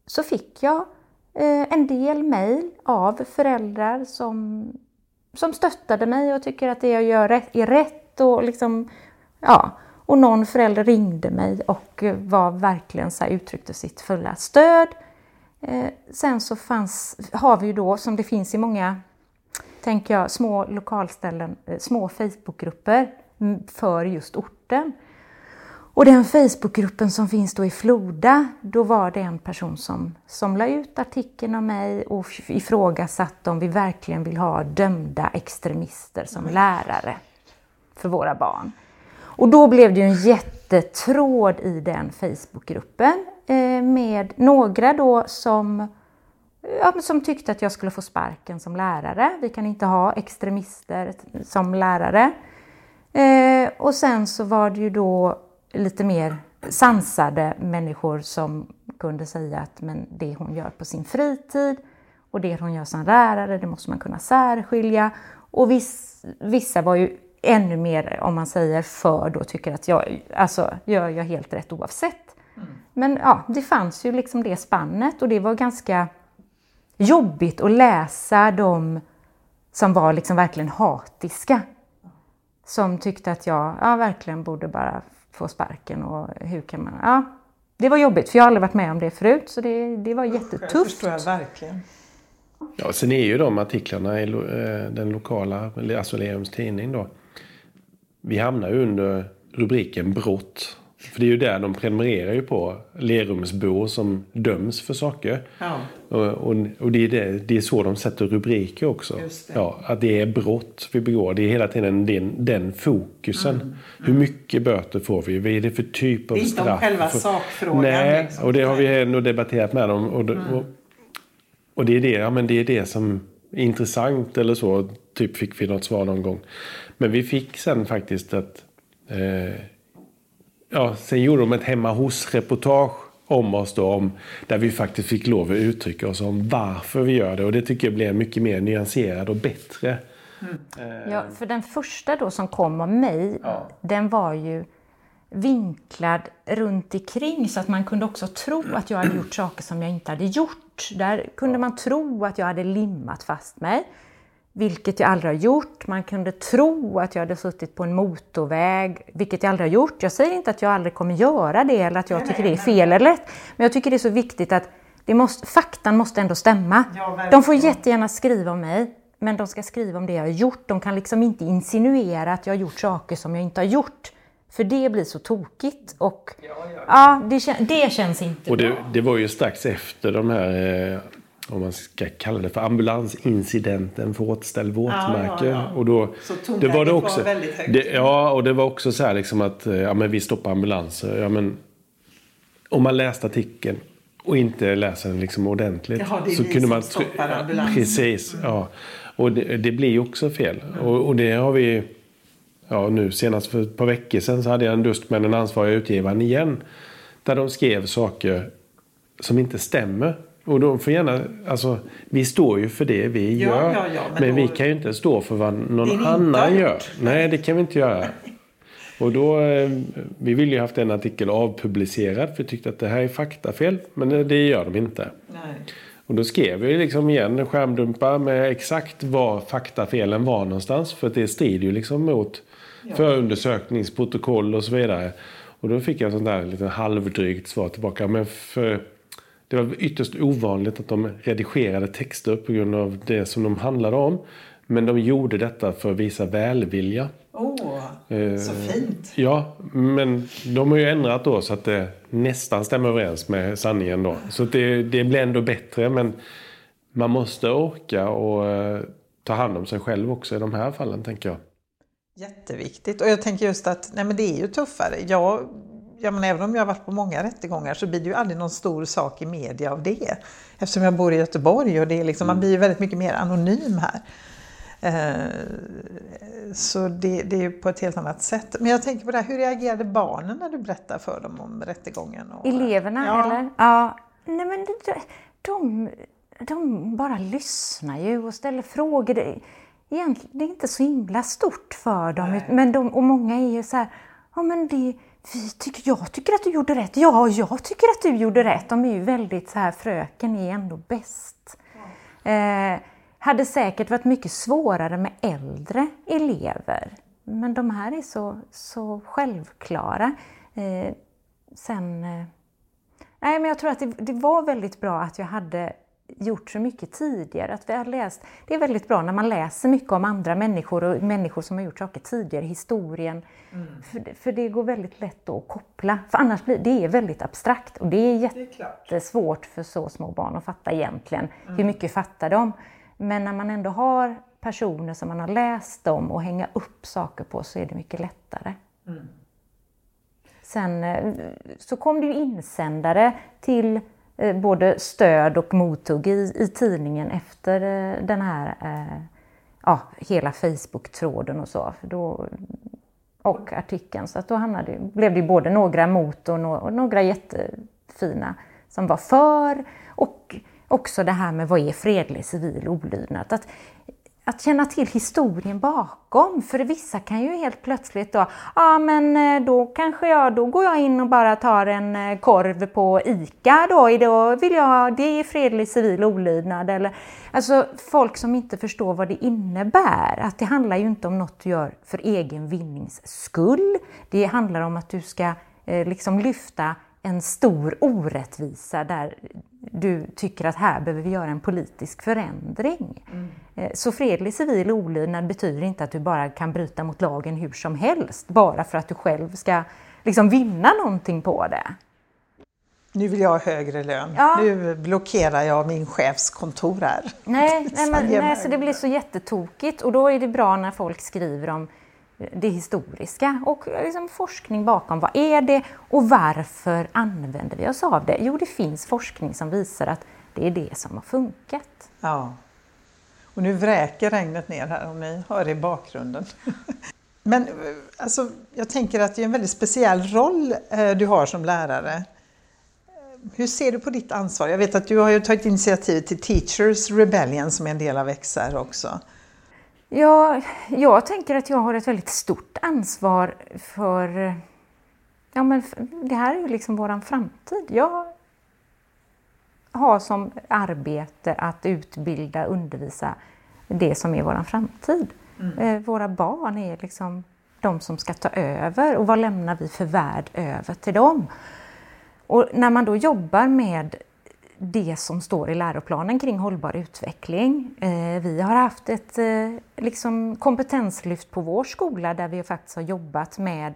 så fick jag eh, en del mejl av föräldrar som, som stöttade mig och tycker att det jag gör är rätt. Och, liksom, ja, och någon förälder ringde mig och eh, var verkligen så här, uttryckte sitt fulla stöd. Eh, sen så fanns, har vi ju då, som det finns i många tänker jag, små lokalställen, eh, små Facebookgrupper mm, för just orten. Och den Facebookgruppen som finns då i Floda, då var det en person som, som la ut artikeln om mig och ifrågasatte om vi verkligen vill ha dömda extremister som lärare för våra barn. Och då blev det ju en jättetråd i den Facebookgruppen eh, med några då som, ja, som tyckte att jag skulle få sparken som lärare. Vi kan inte ha extremister som lärare. Eh, och sen så var det ju då lite mer sansade människor som kunde säga att men det hon gör på sin fritid och det hon gör som lärare, det måste man kunna särskilja. Och viss, vissa var ju ännu mer, om man säger för då, tycker att jag, alltså, gör jag helt rätt oavsett. Mm. Men ja, det fanns ju liksom det spannet och det var ganska jobbigt att läsa de som var liksom verkligen hatiska. Som tyckte att jag ja, verkligen borde bara få sparken och hur kan man... Ja, det var jobbigt för jag har aldrig varit med om det förut så det, det var jättetufft. Det förstår jag verkligen. Ja, sen är ju de artiklarna i eh, den lokala, alltså Lerums tidning då. Vi hamnar ju under rubriken brott. För det är ju där de prenumererar ju på Lerumsbor som döms för saker. Ja. Och, och, och, det, är det, det är så de sätter rubriker också. Ja, att det är brott vi begår. Det är hela tiden den, den fokusen. Mm. Mm. Hur mycket böter får vi? Vad är det för typ av straff? Det är inte om själva sakfrågan. Nej, liksom. och det har vi ändå debatterat med dem. Och, mm. och, och, det, är det, ja, men det är det som är intressant eller så. Typ fick vi något svar någon gång. Men vi fick sen faktiskt att eh, ja, sen gjorde de ett hemma hos-reportage om oss då, om, där vi faktiskt fick lov att uttrycka oss om varför vi gör det. Och det tycker jag blev mycket mer nyanserad och bättre. Mm. Ja, för den första då som kom av mig, ja. den var ju vinklad runt omkring så att man kunde också tro att jag hade gjort saker som jag inte hade gjort. Där kunde man tro att jag hade limmat fast mig vilket jag aldrig har gjort. Man kunde tro att jag hade suttit på en motorväg, vilket jag aldrig har gjort. Jag säger inte att jag aldrig kommer göra det eller att jag nej, tycker nej, det är fel eller rätt. Men jag tycker det är så viktigt att det måste, faktan måste ändå stämma. Ja, de får jättegärna skriva om mig, men de ska skriva om det jag har gjort. De kan liksom inte insinuera att jag har gjort saker som jag inte har gjort. För det blir så tokigt och ja, ja. ja det, det, känns inte och det, bra. Det var ju strax efter de här eh, om man ska kalla det för ambulansincidenten för återställd våtmarker. Ja, ja, ja. Och då, så det var det också, var väldigt högt. Det, ja, och det var också så här liksom att eh, ja, men vi stoppar ambulanser. Ja, men, om man läste artikeln och inte läser den liksom ordentligt. Jaha, det är så vi kunde man som stoppar ambulansen. Precis, mm. ja. Och det, det blir också fel. Mm. Och, och, det har vi... Ja, nu senast för ett par veckor sedan så hade jag en dust med den ansvariga utgivaren igen. Där de skrev saker som inte stämmer. Och de får gärna, alltså, vi står ju för det vi ja, gör. Ja, ja, men, men då... vi kan ju inte stå för vad någon annan gör. Nej, det kan vi inte göra. Och då, eh, vi ville ju haft en artikel avpublicerad för vi tyckte att det här är faktafel. Men det gör de inte. Nej. Och då skrev vi liksom igen skärmdumpar med exakt var faktafelen var någonstans. För det strider ju liksom mot ja. förundersökningsprotokoll och så vidare. Och då fick jag sånt där lite halvdrygt svar tillbaka. Men för det var ytterst ovanligt att de redigerade texter på grund av det som de handlade om. Men de gjorde detta för att visa välvilja. Åh, oh, eh, så fint! Ja, men de har ju ändrat då så att det nästan stämmer överens med sanningen då. Så det, det blir ändå bättre men man måste orka och eh, ta hand om sig själv också i de här fallen tänker jag. Jätteviktigt och jag tänker just att nej men det är ju tuffare. Jag ja, men även om jag har varit på många rättegångar så blir det ju aldrig någon stor sak i media av det. Eftersom jag bor i Göteborg och det är liksom, mm. man blir väldigt mycket mer anonym här. Eh, så det, det är på ett helt annat sätt. Men jag tänker på det här, hur reagerade barnen när du berättade för dem om rättegången? Och, Eleverna ja. eller? Ja, nej men de, de, de bara lyssnar ju och ställer frågor. Det, egentligen, det är inte så himla stort för dem. Men de, och många är ju så här, ja men det vi tycker, jag tycker att du gjorde rätt. Ja, jag tycker att du gjorde rätt. De är ju väldigt så här, fröken är ändå bäst. Eh, hade säkert varit mycket svårare med äldre elever. Men de här är så, så självklara. Eh, sen... Eh, nej, men jag tror att det, det var väldigt bra att jag hade gjort så mycket tidigare. Att vi har läst, det är väldigt bra när man läser mycket om andra människor och människor som har gjort saker tidigare i historien. Mm. För, för, det går väldigt lätt att koppla. För annars blir det är väldigt abstrakt och det är jättesvårt för så små barn att fatta egentligen. Mm. Hur mycket fattar de? Men när man ändå har personer som man har läst om och hänga upp saker på så är det mycket lättare. Mm. Sen eh, så kom det ju insändare till Eh, både stöd och mothugg i, i tidningen efter eh, den här eh, ja, hela Facebook-tråden och så. Då, och artikeln. Så att då hamnade, blev det både några mot och, no, och några jättefina som var för. Och också det här med vad är fredlig civil olydnad. Att, att känna till historien bakom. För vissa kan ju helt plötsligt då, ja ah, men eh, då kanske jag, då går jag in och bara tar en eh, korv på ICA då, då vill jag, det är fredlig civil olydnad. Eller, alltså folk som inte förstår vad det innebär. Att det handlar ju inte om något du gör för egen vinnings skull. Det handlar om att du ska eh, liksom lyfta en stor orättvisa där du tycker att här behöver vi göra en politisk förändring. Mm. Eh, så fredlig civil olydnad betyder inte att du bara kan bryta mot lagen hur som helst, bara för att du själv ska liksom vinna någonting på det. Nu vill jag ha högre lön. Ja. Nu blockerar jag min chefs kontor här. Nej, nej, men, nej, så det blir så jättetokigt och då är det bra när folk skriver om det historiska och eh, liksom forskning bakom. Vad är det och varför använder vi oss av det? Jo, det finns forskning som visar att det är det som har funkat. Ja. Och nu vräker regnet ner här om ni hör i bakgrunden. Men eh, alltså, jag tänker att det är en väldigt speciell roll eh, du har som lärare. Hur ser du på ditt ansvar? Jag vet att du har ju tagit initiativ till Teachers Rebellion som är en del av XR också. Ja, jag tänker att jag har ett väldigt stort ansvar för... Ja, men det här är ju liksom vår framtid. Jag har som arbete att utbilda, undervisa det som är vår framtid. Mm. Eh, våra barn är liksom de som ska ta över och vad lämnar vi för värld över till dem? Och när man då jobbar med det som står i läroplanen kring hållbar utveckling. Eh, vi har haft ett eh, liksom kompetenslyft på vår skola där vi faktiskt har jobbat med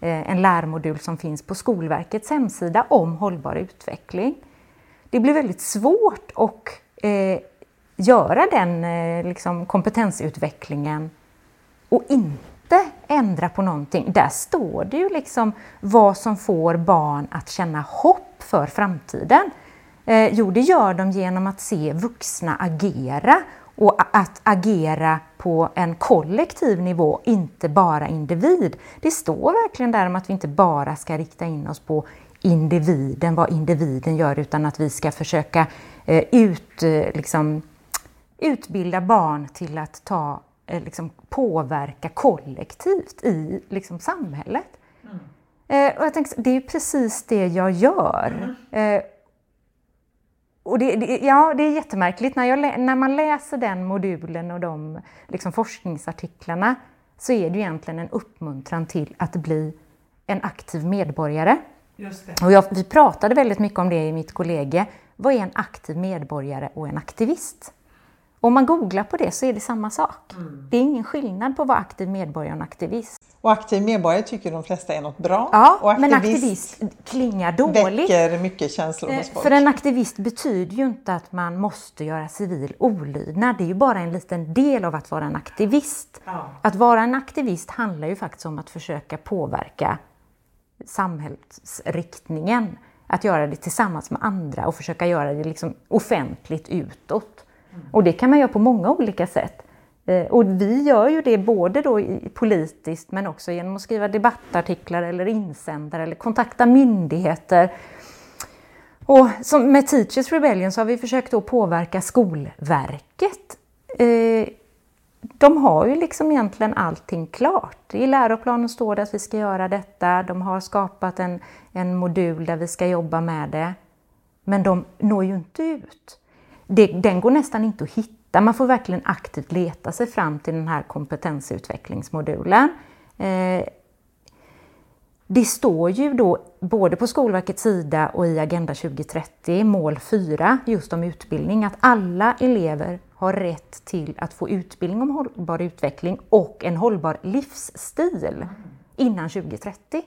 eh, en lärmodul som finns på Skolverkets hemsida om hållbar utveckling. Det blir väldigt svårt att göra den liksom kompetensutvecklingen och inte ändra på någonting. Där står det ju liksom vad som får barn att känna hopp för framtiden. Eh, jo, det gör de genom att se vuxna agera och att agera på en kollektiv nivå, inte bara individ. Det står verkligen där om att vi inte bara ska rikta in oss på individen, vad individen gör, utan att vi ska försöka eh, ut, eh, liksom, utbilda barn till att ta, eh, liksom, påverka kollektivt i liksom, samhället. Mm. Eh, och jag tänker, det är precis det jag gör. Mm. Och det, det, ja, det är jättemärkligt. När, jag, när man läser den modulen och de liksom, forskningsartiklarna så är det egentligen en uppmuntran till att bli en aktiv medborgare. Och jag, vi pratade väldigt mycket om det i mitt kollega. Vad är en aktiv medborgare och en aktivist? Om man googlar på det så är det samma sak. Mm. Det är ingen skillnad på att vara aktiv medborgare och en aktivist. Och aktiv medborgare tycker de flesta är något bra. Ja, och aktivist men aktivist klingar dåligt. väcker mycket känslor hos eh, folk. För en aktivist betyder ju inte att man måste göra civil olydnad. Det är ju bara en liten del av att vara en aktivist. Ja. Att vara en aktivist handlar ju faktiskt om att försöka påverka samhällsriktningen. Att göra det tillsammans med andra och försöka göra det liksom offentligt utåt. Mm. Och det kan man göra på många olika sätt. Eh, och vi gör ju det både då politiskt men också genom att skriva debattartiklar eller insändare eller kontakta myndigheter. Och som med Teachers Rebellion så har vi försökt att påverka Skolverket. Eh, de har ju liksom egentligen allting klart. I läroplanen står det att vi ska göra detta. De har skapat en, en modul där vi ska jobba med det. Men de når ju inte ut. Det, den går nästan inte att hitta man får verkligen aktivt leta sig fram till den här kompetensutvecklingsmodulen. Eh, det står ju då både på Skolverkets sida och i Agenda 2030, mål 4, just om utbildning, att alla elever har rätt till att få utbildning om hållbar utveckling och en hållbar livsstil innan 2030.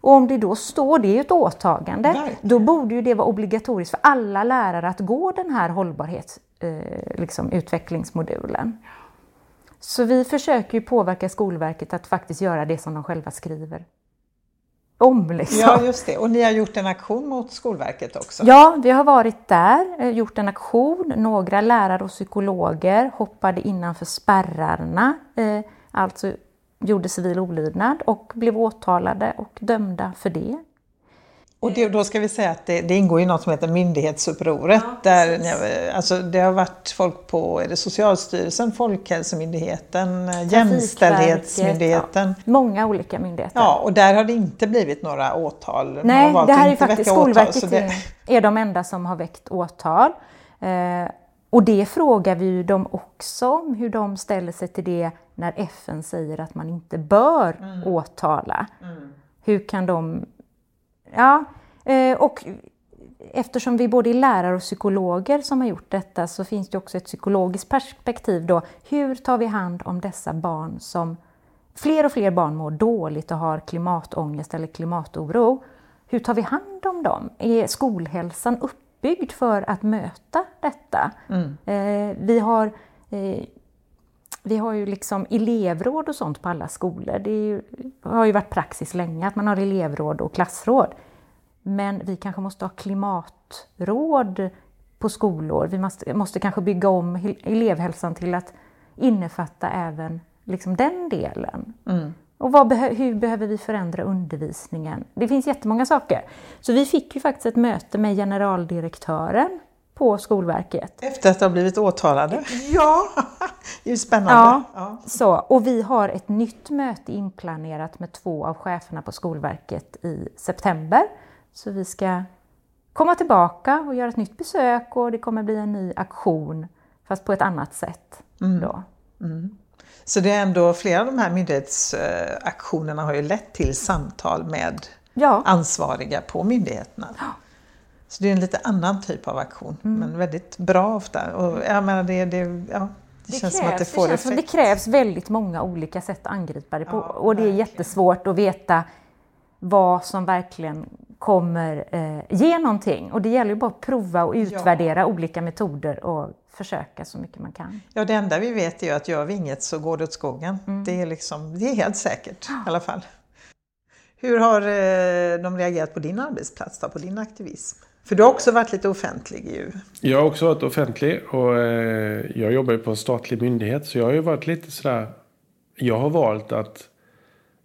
Och om det då står, det är ett åtagande, Nej. då borde ju det vara obligatoriskt för alla lärare att gå den här hållbarhets eh, liksom utvecklingsmodulen. Så vi försöker ju påverka Skolverket att faktiskt göra det som de själva skriver om. Liksom. Ja, just det. Och ni har gjort en aktion mot Skolverket också? Ja, vi har varit där, eh, gjort en aktion. Några lärare och psykologer hoppade innanför spärrarna, eh, alltså gjorde civil olydnad och blev åtalade och dömda för det. Och det, då ska vi säga att det, det ingår i något som heter myndighetsupproret. Ja, där, alltså, det har varit folk på är det Socialstyrelsen, Folkhälsomyndigheten, Trafikverket, Jämställdhetsmyndigheten. Ja, många olika myndigheter. Ja, och där har det inte blivit några åtal. Nej, det här är faktiskt åtal, Skolverket så det- är de enda som har väckt åtal. Eh, och det frågar vi ju dem också om, hur de ställer sig till det när FN säger att man inte bör Mm. åtala. Hur kan de... Ja, eh, och eftersom vi både är lärare och psykologer som har gjort detta så finns det också ett psykologiskt perspektiv då. Hur tar vi hand om dessa barn som... Fler och fler barn mår dåligt och har klimatångest eller klimatoro. Hur tar vi hand om dem? Är skolhälsan uppbyggd för att möta detta? Eh, vi har eh, vi har ju liksom elevråd och sånt på alla skolor. Det ju, har ju varit praxis länge att man har elevråd och klassråd. Men vi kanske måste ha klimatråd på skolor. Vi måste, måste kanske bygga om elevhälsan till att innefatta även liksom den delen. Och behö- hur behöver vi förändra undervisningen? Det finns jättemånga saker. Så vi fick ju faktiskt ett möte med generaldirektören på Skolverket. Efter att ha blivit åtalade? Ja! det är ju spännande. Ja, Ja. Så, och vi har ett nytt möte inplanerat med två av cheferna på Skolverket i september. Så vi ska komma tillbaka och göra ett nytt besök och det kommer bli en ny aktion fast på ett annat sätt. Då. Så det är ändå flera av de här myndighetsaktionerna har ju lett till samtal med Ja, ansvariga på myndigheterna. Så det är en lite annan typ av aktion, Mm. men väldigt bra ofta. Och jag menar, det, det, ja, det, känns som att det får känns som effekt. det krävs väldigt många olika sätt att angripa det på. Ja, och det är verkligen. jättesvårt att veta vad som verkligen kommer eh, ge någonting. Och det gäller ju bara att prova och utvärdera olika metoder och försöka så mycket man kan. Ja, det enda vi vet är ju att gör vi inget så går det åt skogen. Mm. Det, är liksom, det är helt säkert i alla fall. Hur har eh, de reagerat på din arbetsplats, då, på din aktivism? För du har också varit lite offentlig ju. Jag har också varit offentlig och eh, jag jobbar ju på en statlig myndighet så jag har ju varit lite sådär. Jag har valt att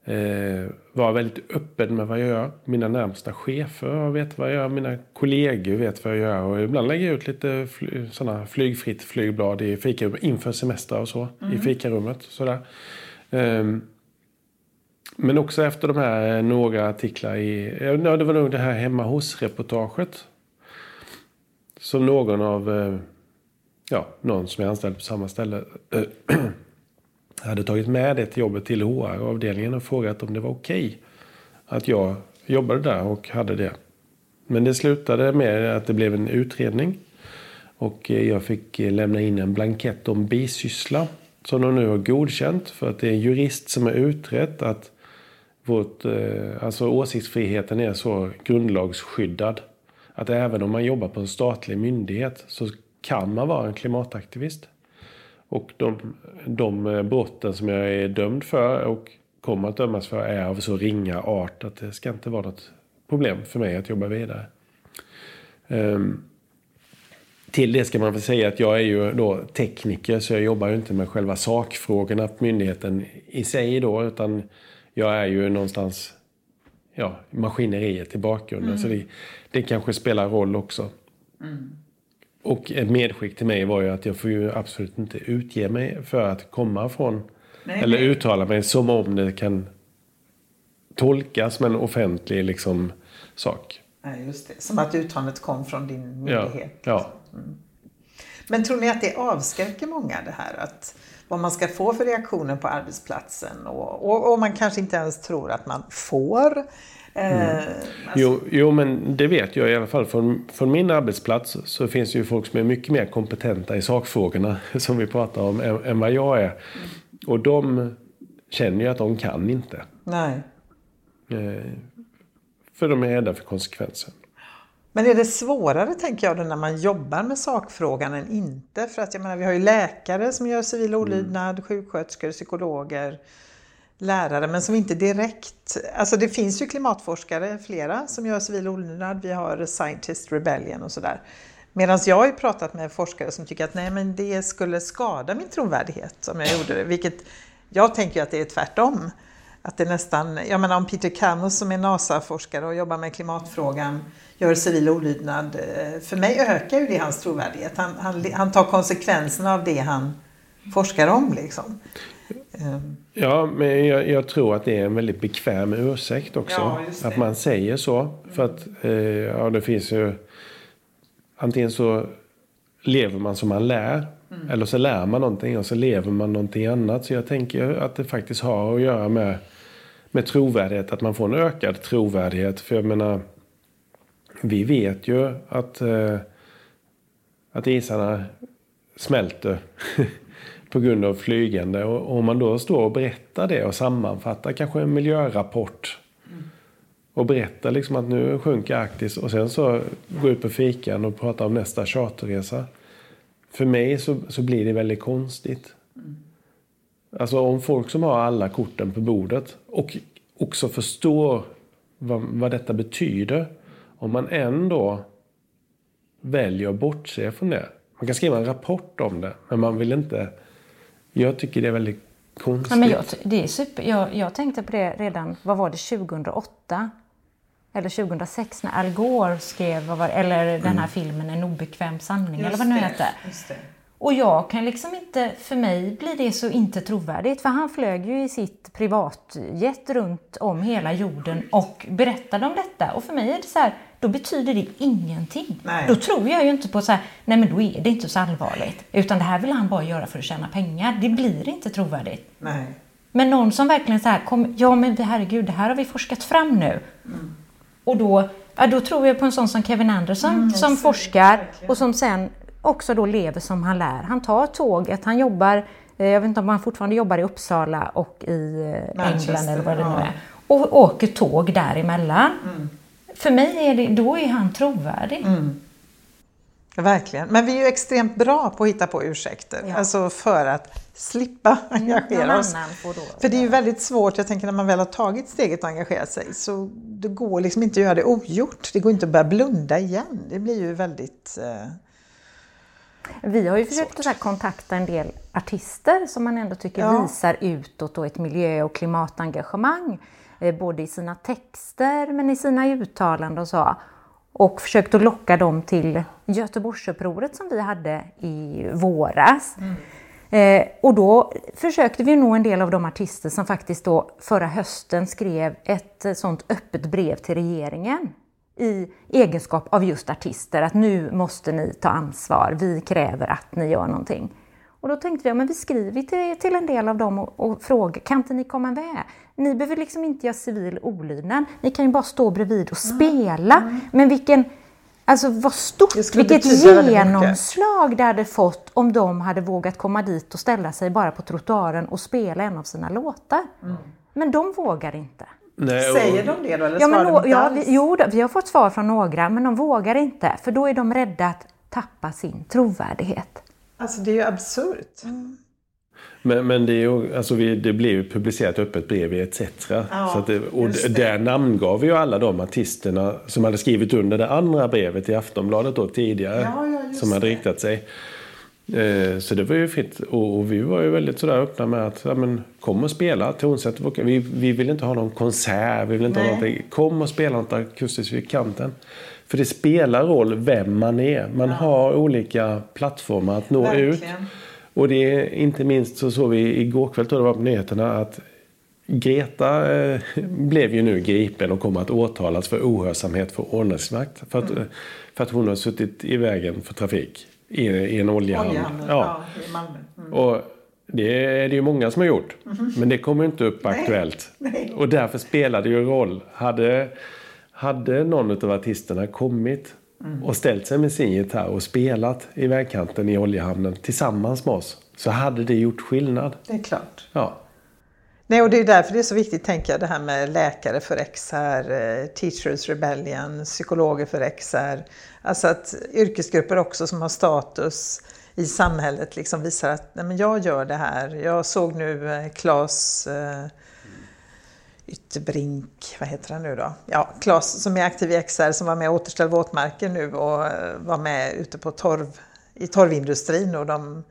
eh, vara väldigt öppen med vad jag gör. Mina närmsta chefer vet vad jag gör, mina kollegor vet vad jag gör och ibland lägger jag ut lite fly, sådana flygfritt flygblad i fikarummet inför semester och så i fikarummet. Sådär. Ehm, men också efter de här några artiklar i, ja det var nog det här hemma hos-reportaget. Som någon av, eh, ja, någon som är anställd på samma ställe eh, hade tagit med det till jobbet till HR-avdelningen och frågat om det var okej att jag jobbade där och hade det. Men det slutade med att det blev en utredning. Och eh, jag fick eh, lämna in en blankett om bisyssla. Som de nu har godkänt för att det är en jurist som har utrett att vårt, eh, alltså åsiktsfriheten är så grundlagsskyddad. Att även om man jobbar på en statlig myndighet så kan man vara en klimataktivist. Och de, de eh, brotten som jag är dömd för och kommer att dömas för är av så ringa art att det ska inte vara något problem för mig att jobba vidare. Ehm, till det ska man väl säga att jag är ju då tekniker så jag jobbar ju inte med själva sakfrågorna på myndigheten i sig då utan jag är ju någonstans ja, maskineriet i bakgrunden. Så det, det kanske spelar roll också. Och ett medskick till mig var ju att jag får ju absolut inte utge mig för att komma från eller uttala mig som om det kan tolkas som en offentlig liksom, sak. Nej, just det. Som att uttalandet kom från din Ja, myndighet. ja. Men tror ni att det avskräcker många det här? Att vad man ska få för reaktioner på arbetsplatsen och, och, och man kanske inte ens tror att man får. Eh, alltså, Jo, jo, men det vet jag i alla fall. Från, från min arbetsplats så finns det ju folk som är mycket mer kompetenta i sakfrågorna som vi pratar om än, än vad jag är. Och de känner ju att de kan inte. nej. Eh, för de är rädda för konsekvensen. Men är det svårare tänker jag när man jobbar med sakfrågan än inte? För att jag menar vi har ju läkare som gör civil olydnad, sjuksköterskor, psykologer, lärare men som inte direkt, alltså det finns ju klimatforskare, flera som gör civil olydnad, vi har Scientist Rebellion och sådär. Medan jag har ju pratat med forskare som tycker att nej men det skulle skada min trovärdighet om jag gjorde det, vilket jag tänker att det är tvärtom. Att det nästan, jag menar om Peter Camus som är NASA-forskare och jobbar med klimatfrågan gör civil olydnad, eh, för mig ökar ju det hans trovärdighet. Han, han, han tar konsekvenserna av det han forskar om liksom. Ehm. Ja, men jag, jag, tror att det är en väldigt bekväm ursäkt också. Ja, att man säger så. För att eh, ja, det finns ju... Antingen så lever man som man lär. Mm. Eller så lär man någonting och så lever man någonting annat. Så jag tänker att det faktiskt har att göra med, med trovärdighet. Att man får en ökad trovärdighet. För jag menar, vi vet ju att, eh, att isarna smälter. på grund av flygande. Och om man då står och berättar det och sammanfattar kanske en miljörapport och berättar liksom att nu sjunker Arktis och sen så går ut på fikan och pratar om nästa charterresa. För mig så, så blir det väldigt konstigt. Alltså om folk som har alla korten på bordet och också förstår vad, vad detta betyder. Om man ändå väljer att bortse från det. Man kan skriva en rapport om det, men man vill inte jag tycker det är väldigt konstigt. Ja, men jag, det är super, jag, jag tänkte på det redan, vad var det, 2008? Eller 2006 när Al Gore skrev, var, eller den här mm. filmen En obekväm sanning, just eller vad det nu heter. Och jag kan liksom inte, för mig blir det så inte trovärdigt, för han flög ju i sitt privatjet runt om hela jorden och berättade om detta. Och för mig är det så här, då betyder det ingenting. Nej. Då tror jag ju inte på så här, nej men då är det inte så allvarligt. Utan det här vill han bara göra för att tjäna pengar. Det blir inte trovärdigt. Nej. Men någon som verkligen så här, kom, ja men herregud, det här har vi forskat fram nu. Mm. Och då, ja, då tror jag på en sån som Kevin Anderson mm, som forskar verkligen. och som sen också då lever som han lär. Han tar tåget, han jobbar, eh, jag vet inte om han fortfarande jobbar i Uppsala och i eh, England eller vad det nu är. Och åker tåg däremellan. Mm för mig är det, då är han trovärdig. Mm. Verkligen. Men vi är ju extremt bra på att hitta på ursäkter. Ja. Alltså för att slippa engagera oss. För det är ju väldigt svårt, jag tänker när man väl har tagit steget och engagerat sig, så det går liksom inte att göra det ogjort. Det går inte att börja blunda igen. Det blir ju väldigt eh, Vi har ju försökt att kontakta en del artister som man ändå tycker ja. visar utåt ett miljö och klimatengagemang. Eh, både i sina texter men i sina uttalanden och så. Och försökt att locka dem till Göteborgsupproret som vi hade i våras. Mm. Eh, och då försökte vi nå en del av de artister som faktiskt då förra hösten skrev ett sånt öppet brev till regeringen i egenskap av just artister, att nu måste ni ta ansvar, vi kräver att ni gör någonting. Och då tänkte vi, ja, vi skriver till, till en del av dem och, och frågar, kan inte ni komma med? Ni behöver liksom inte göra civil olydnad, ni kan ju bara stå bredvid och spela. Mm. Men vilken, alltså vad stort, vilket genomslag det hade fått om de hade vågat komma dit och ställa sig bara på trottoaren och spela en av sina låtar. Mm. Men de vågar inte. Nej, och... Säger de det då? Eller ja, men, de ja, vi, jo, vi har fått svar från några, men de vågar inte. För då är de rädda att tappa sin trovärdighet. Alltså det är ju absurt. Mm. Men, men det, är ju, alltså vi, det blev ju publicerat öppet brev i ETC. Ja, så det, och där namngav vi ju alla de artisterna som hade skrivit under det andra brevet i Aftonbladet då tidigare. Ja, ja, som hade riktat sig. Eh, så det var ju fint. Och, och, vi var ju väldigt sådär öppna med att ja, men, kom och spela tonsätt. Vi, vi vill inte ha någon konsert. Vi vill inte ha någonting. Kom och spela något akustiskt vid kanten. För det spelar roll vem man är. Man ja. har olika plattformar att nå Verkligen. ut. Och det är inte minst så såg vi igår kväll, tror det var på nyheterna, att Greta eh, blev ju nu gripen och kommer att åtalas för ohörsamhet för ordningsmakt. För att, mm. för att hon har suttit i vägen för trafik i, i en oljehamn. oljehamn ja. ja. i Malmö. Mm. Och det är det ju många som har gjort. Mm. Men det kommer inte upp Nej. aktuellt. Nej. Och därför spelar det ju roll. Hade, hade någon av artisterna kommit Mm. och ställt sig med sin gitarr och spelat i vägkanten i oljehamnen tillsammans med oss så hade det gjort skillnad. Det är klart. Ja. Nej, och det är därför det är så viktigt, tänker jag, det här med läkare för XR, eh, Teachers Rebellion, psykologer för XR. Alltså att yrkesgrupper också som har status i samhället liksom visar att nej, men jag gör det här. Jag såg nu eh, Claes eh, Ytterbrink, vad heter han nu då? Ja, Claes som är aktiv i XR som var med och återställ våtmarker nu och eh, var med ute på torv, i torvindustrin och de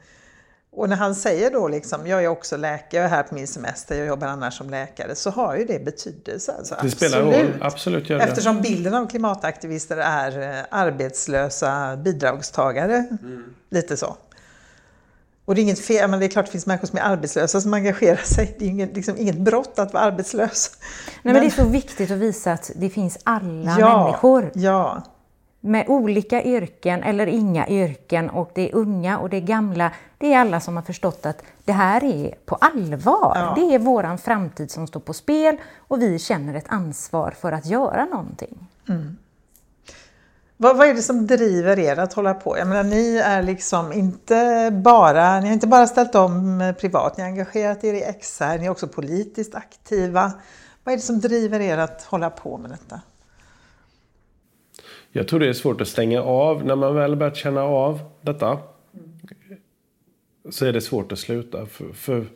Och när han säger då liksom, jag är också läkare, jag är här på min semester, jag jobbar annars som läkare, så har ju det betydelse. Alltså, det spelar roll, absolut gör det. Eftersom bilden av klimataktivister är eh, arbetslösa bidragstagare, mm. lite så. Och det är inget fel, men det är klart det finns människor som är arbetslösa som engagerar sig. Det är inget, liksom, inget brott att vara arbetslös. Nej, men, men det är så viktigt att visa att det finns alla ja, människor. Ja. Med olika yrken eller inga yrken och det är unga och det är gamla. Det är alla som har förstått att det här är på allvar. Ja. Det är våran framtid som står på spel och vi känner ett ansvar för att göra någonting. Mm. Vad, vad är det som driver er att hålla på? Jag menar, ni är liksom inte bara, ni har inte bara ställt om eh, privat, ni har engagerat er i XR, ni är också politiskt aktiva. Vad är det som driver er att hålla på med detta? Jag tror det är svårt att stänga av. När man väl börjat känna av detta så är det svårt att sluta. För, för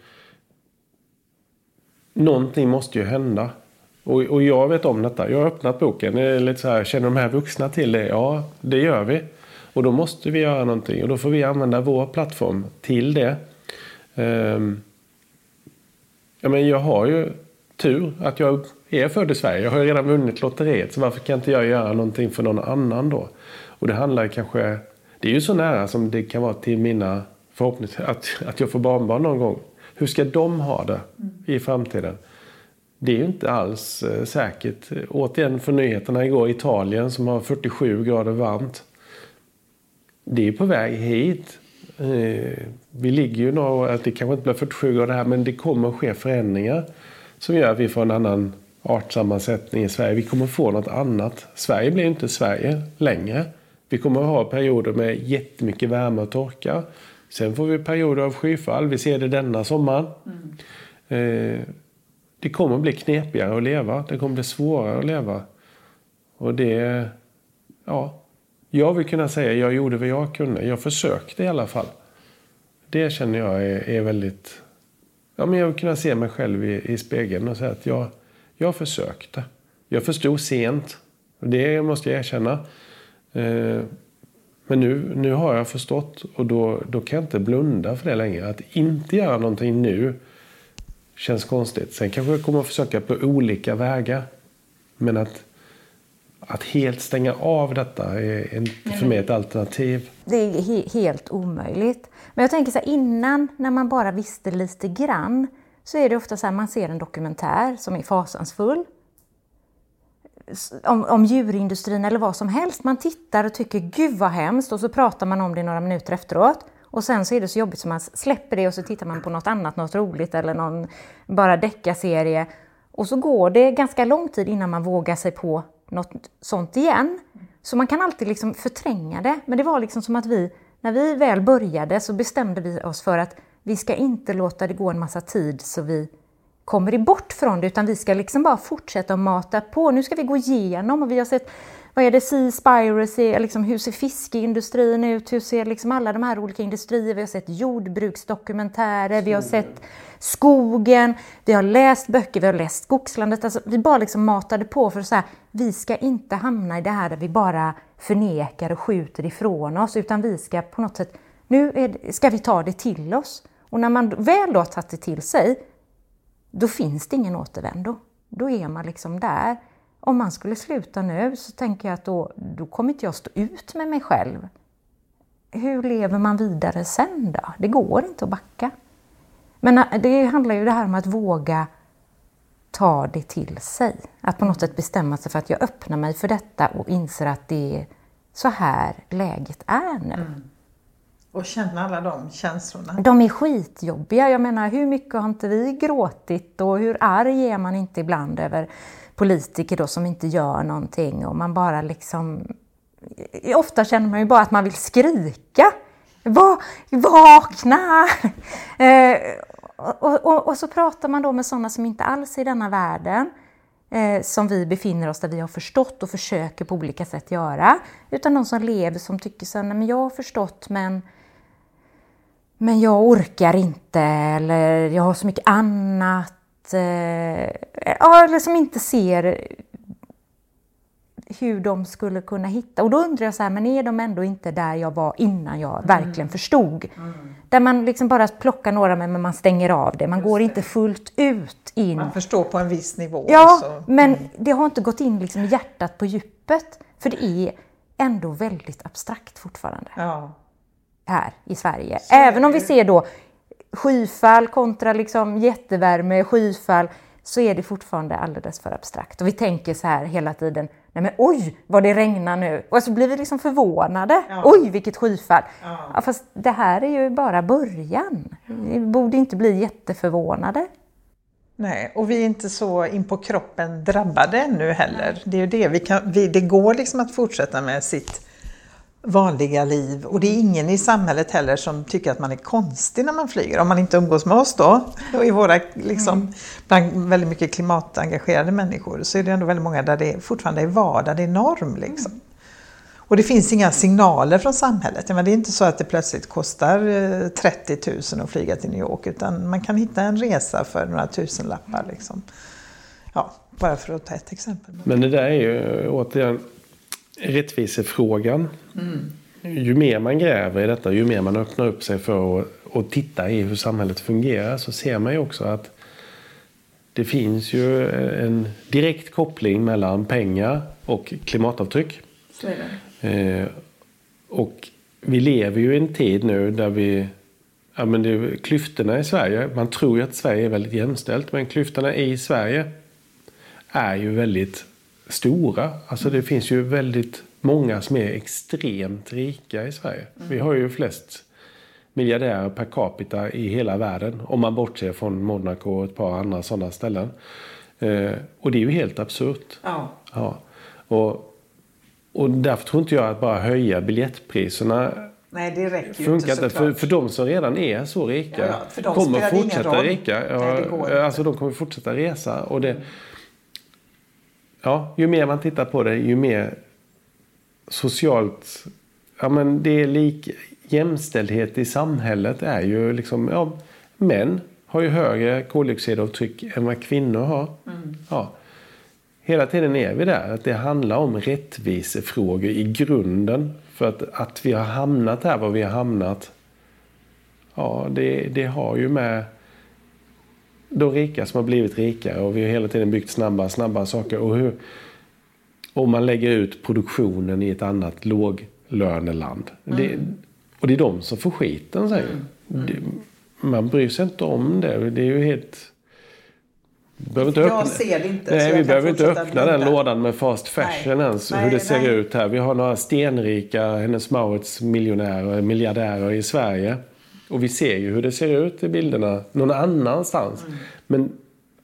någonting måste ju hända. Och, och jag vet om detta. Jag har öppnat boken. Det är lite så här, känner de här vuxna till det? Ja, det gör vi. Och då måste vi göra någonting. Och då får vi använda vår plattform till det. Um, ja, men jag har ju tur att jag är född i Sverige. Jag har ju redan vunnit lotteriet. Så varför kan inte jag göra någonting för någon annan då? Och det handlar kanske... Det är ju så nära som det kan vara till mina förhoppningar. Att, att jag får barnbarn någon gång. Hur ska de ha det i framtiden? Det är ju inte alls eh, säkert. Återigen för nyheterna igår, Italien som har 47 grader varmt. Det är på väg hit. Eh, vi ligger ju några att det kanske inte blir 47 grader här, men det kommer att ske förändringar som gör att vi får en annan artsammansättning i Sverige. Vi kommer få något annat. Sverige blir inte Sverige längre. Vi kommer att ha perioder med jättemycket värme och torka. Sen får vi perioder av skyfall. Vi ser det denna sommaren. Mm. Eh, det kommer att bli knepigare att leva. Det kommer bli svårare att leva. Och det... Ja. Jag vill kunna säga jag gjorde vad jag kunde. Jag försökte i alla fall. Det känner jag är, är väldigt... Ja, men jag vill kunna se mig själv i, i spegeln och säga att jag, jag försökte. Jag förstod sent. Det måste jag erkänna. Eh, men nu, nu har jag förstått och då, då kan jag inte blunda för det längre. Att inte göra någonting nu känns konstigt. Sen kanske jag kommer att försöka på olika vägar. Men att, att helt stänga av detta är inte för mig ett alternativ. Det är he helt omöjligt. Men jag tänker så här, innan när man bara visste lite grann så är det ofta så här, man ser en dokumentär som är fasansfull. Om, om djurindustrin eller vad som helst. Man tittar och tycker gud vad hemskt och så pratar man om det några minuter efteråt. Och sen så är det så jobbigt så man släpper det och så tittar man på något annat, något roligt eller någon bara deckarserie. Och så går det ganska lång tid innan man vågar sig på något sånt igen. Så man kan alltid liksom förtränga det. Men det var liksom som att vi, när vi väl började så bestämde vi oss för att vi ska inte låta det gå en massa tid så vi kommer bort från det, utan vi ska liksom bara fortsätta att mata på. Nu ska vi gå igenom och vi har sett vad är det, Seaspiracy, liksom, hur ser fiskeindustrin ut, hur ser liksom alla de här olika industrier, vi har sett jordbruksdokumentärer, vi har sett skogen, vi har läst böcker, vi har läst Skogslandet, alltså, vi bara liksom matade på för att säga, vi ska inte hamna i det här där vi bara förnekar och skjuter ifrån oss, utan vi ska på något sätt, nu det, ska vi ta det till oss. Och när man väl då har tagit det till sig, då finns det ingen återvändo. Då är man liksom där om man skulle sluta nu så tänker jag att då, då kommer inte jag stå ut med mig själv. Hur lever man vidare sen då? Det går inte att backa. Men äh, det handlar ju det här om att våga ta det till sig. Att på något sätt bestämma sig för att jag öppnar mig för detta och inser att det är så här läget är nu. Mm. Och känna alla de känslorna. De är skitjobbiga. Jag menar, hur mycket har inte vi gråtit och hur arg är man inte ibland över politiker då som inte gör någonting och man bara liksom... Ofta känner man ju bara att man vill skrika. Va, vakna! Eh, och, och, och, så pratar man då med sådana som inte alls är i denna världen eh, som vi befinner oss där vi har förstått och försöker på olika sätt göra. Utan de som lever som tycker så men jag har förstått men men jag orkar inte eller jag har så mycket annat eh, ja, eller som inte ser hur de skulle kunna hitta. Och då undrar jag så här, men är de ändå inte där jag var innan jag verkligen förstod? Där man liksom bara plockar några men man stänger av det. Man går inte fullt ut in. Man förstår på en viss nivå. Ja, så. men det har inte gått in liksom i hjärtat på djupet. För det är ändå väldigt abstrakt fortfarande Ja. Här i Sverige. Även om vi ser då skyfall kontra liksom jättevärme, skyfall, så är det fortfarande alldeles för abstrakt. Och vi tänker så här hela tiden, nej men oj vad det regnar nu. Och så blir vi liksom förvånade. Ja. Oj vilket skyfall. Ja. Ja, fast det här är ju bara början. Vi borde inte bli jätteförvånade. Nej, och vi är inte så in på kroppen drabbade ännu heller. Det är ju det. Vi kan, vi, det går liksom att fortsätta med sitt vanliga liv och det är ingen i samhället heller som tycker att man är konstig när man flyger. Om man inte umgås med oss då, och i våra, liksom, bland väldigt mycket klimatengagerade människor, så är det ändå väldigt många där det fortfarande är vardag, det är norm. Liksom. Och det finns inga signaler från samhället. Menar, det är inte så att det plötsligt kostar eh, 30 000 att flyga till New York utan man kan hitta en resa för några tusenlappar. Liksom. Ja, bara för att ta ett exempel. Men det där är ju återigen rättvisefrågan. Ju mer man gräver i detta, ju mer man öppnar upp sig för att, att titta i hur samhället fungerar så ser man ju också att det finns ju en direkt koppling mellan pengar och klimatavtryck. Eh, och vi lever ju i en tid nu där vi... Ja, men det är klyftorna i Sverige, man tror ju att Sverige är väldigt jämställt, men klyftorna i Sverige är ju väldigt stora. Alltså det finns ju väldigt många som är extremt rika i Sverige. Vi har ju flest miljardärer per capita i hela världen. Om man bortser från Monaco och ett par andra sådana ställen. Eh, och det är ju helt absurt. Ja. Ja. Och, och därför tror inte jag att bara höja biljettpriserna Nej, det räcker ju funkar inte inte. För, såklart. för de som redan är så rika Ja, ja, kommer fortsätta rika. Ja, Nej, alltså de kommer fortsätta resa. Och det, ja, ju mer man tittar på det, ju mer socialt... Ja, men det är lik, jämställdhet i samhället är ju liksom... Ja, män har ju högre koldioxidavtryck än vad kvinnor har. Mm. Ja. Hela tiden är vi där. Att det handlar om rättvisefrågor i grunden. För att, att vi har hamnat här var vi har hamnat. Ja, det, det har ju med de rika som har blivit rikare. Och vi har hela tiden byggt snabbare, snabbare saker. Och hur, om man lägger ut produktionen i ett annat låglöneland. Det, och det är de som får skiten sen. Det, man bryr sig inte om det. Det är ju helt... Behöver inte Jag öppna, ser det inte, Nej, vi behöver inte öppna den lådan med fast fashion Nej. ens. Nej, hur det ser nej. ut här. Vi har några stenrika Hennes Mauritz miljonärer, miljardärer i Sverige. Och vi ser ju hur det ser ut i bilderna någon annanstans. Mm. Men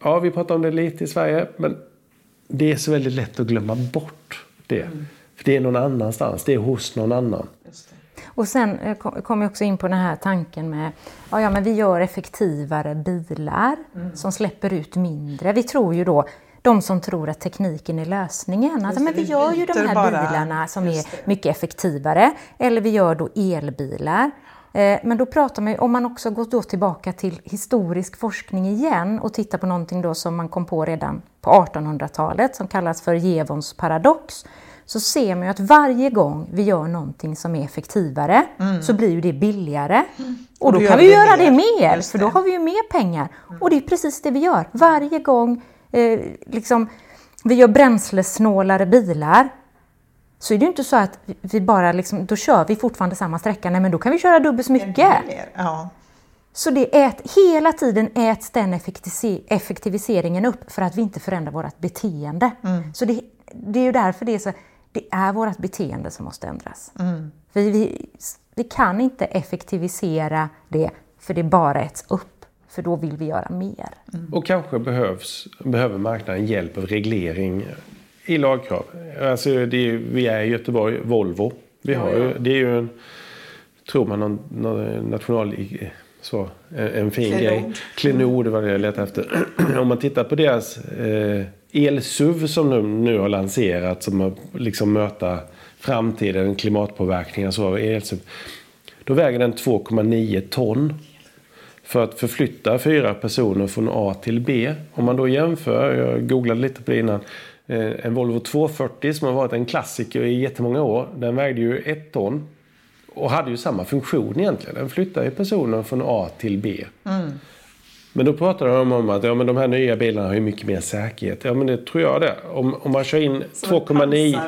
ja, vi pratar om det lite i Sverige. Men det är så väldigt lätt att glömma bort det. Mm. För det är någon annanstans. Det är hos någon annan. Och sen eh, kom jag också in på den här tanken med ja, ja, men vi gör effektivare bilar som släpper ut mindre. Vi tror ju då, de som tror att tekniken är lösningen, att men vi gör ju de här bara. bilarna som är mycket effektivare. Eller vi gör då elbilar. Eh, Men då pratar man ju, om man också går då tillbaka till historisk forskning igen och tittar på någonting då som man kom på redan på 1800-talet som kallas för Jevons paradox så ser man ju att varje gång vi gör någonting som är effektivare så blir ju det billigare. Och då, då kan vi göra det mer, för då har vi ju mer pengar. Och det är precis det vi gör. Varje gång eh, liksom, vi gör bränslesnålare bilar så är det ju inte så att vi- vi bara liksom, då kör vi fortfarande samma sträcka, nej men då kan vi köra dubbelt så mycket. Ja. Så det ät, hela tiden äts den effektivise- effektiviseringen upp för att vi inte förändrar vårt beteende. Så det, det är ju därför det är så, det är vårt beteende som måste ändras. För vi, vi kan inte effektivisera det för det bara äts upp, för då vill vi göra mer. Och kanske behövs, behöver marknaden hjälp av reglering i lagkrav. Alltså det är, vi är i Göteborg, Volvo. Vi har ju, det är ju en, tror man, någon, någon national... Så, en, fin Klenod. grej. Klenod var det jag letade efter. Om man tittar på deras eh, elsuv som nu, nu har lanserats som har liksom möta framtiden, klimatpåverkningar så av elsuv. Då väger den 2,9 ton för att förflytta fyra personer från A till B. Om man då jämför, jag googlade lite på det innan, en Volvo 240 som har varit en klassiker i jättemånga år. Den vägde ju ett ton. Och hade ju samma funktion egentligen. Den flyttar ju personer från A till B. Mm. Men då pratar de om att ja, men de här nya bilarna har ju mycket mer säkerhet. Ja men det tror jag det. Om, om man kör in 2,9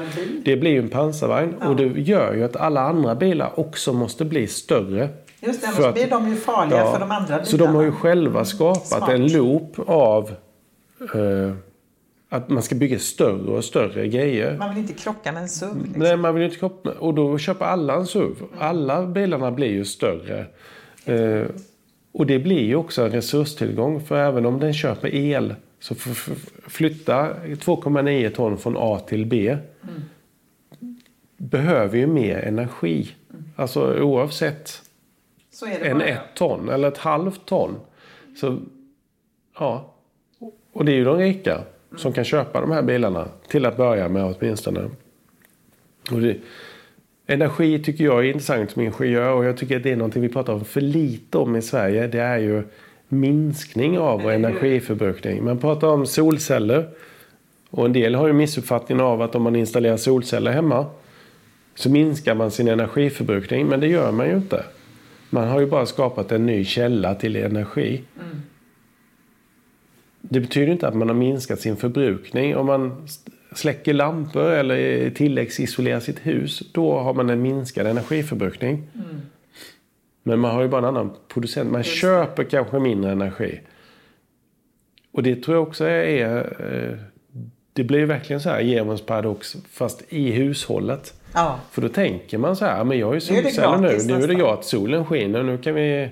det blir ju en pansarvagn. Ja. Och det gör ju att alla andra bilar också måste bli större. Just det, annars blir de ju farliga ja, för de andra bilarna. Så de har ju själva skapat Smart. en loop av eh, att man ska bygga större och större grejer. Man vill inte krocka med en SUV. Liksom. Nej, man vill inte krocka Och då köper alla en SUV. Alla bilarna blir ju större. Eh, och det blir ju också en resurstillgång. För även om den köper el så flytta 2,9 ton från A till B mm. behöver ju mer energi. Mm. Alltså oavsett än ett ton eller ett halvt ton. Så, ja. Och det är ju de rika som kan köpa de här bilarna till att börja med åtminstone. Och det, Energi tycker jag är intressant som ingenjör och jag tycker att det är någonting vi pratar om för lite om i Sverige. Det är ju minskning av vår energiförbrukning. Man pratar om solceller. Och en del har ju missuppfattningen av att om man installerar solceller hemma så minskar man sin energiförbrukning. Men det gör man ju inte. Man har ju bara skapat en ny källa till energi. Mm. Det betyder inte att man har minskat sin förbrukning. Om man släcker lampor eller tilläggsisolerar sitt hus, då har man en minskad energiförbrukning. Mm. Men man har ju bara en annan producent. Man Just. köper kanske mindre energi. Och det tror jag också är... Eh, det blir verkligen så här Germans paradox fast i hushållet. Ja. För då tänker man så här, men jag har ju solceller nu. Nu är det gratis, solen skiner. Nu kan vi...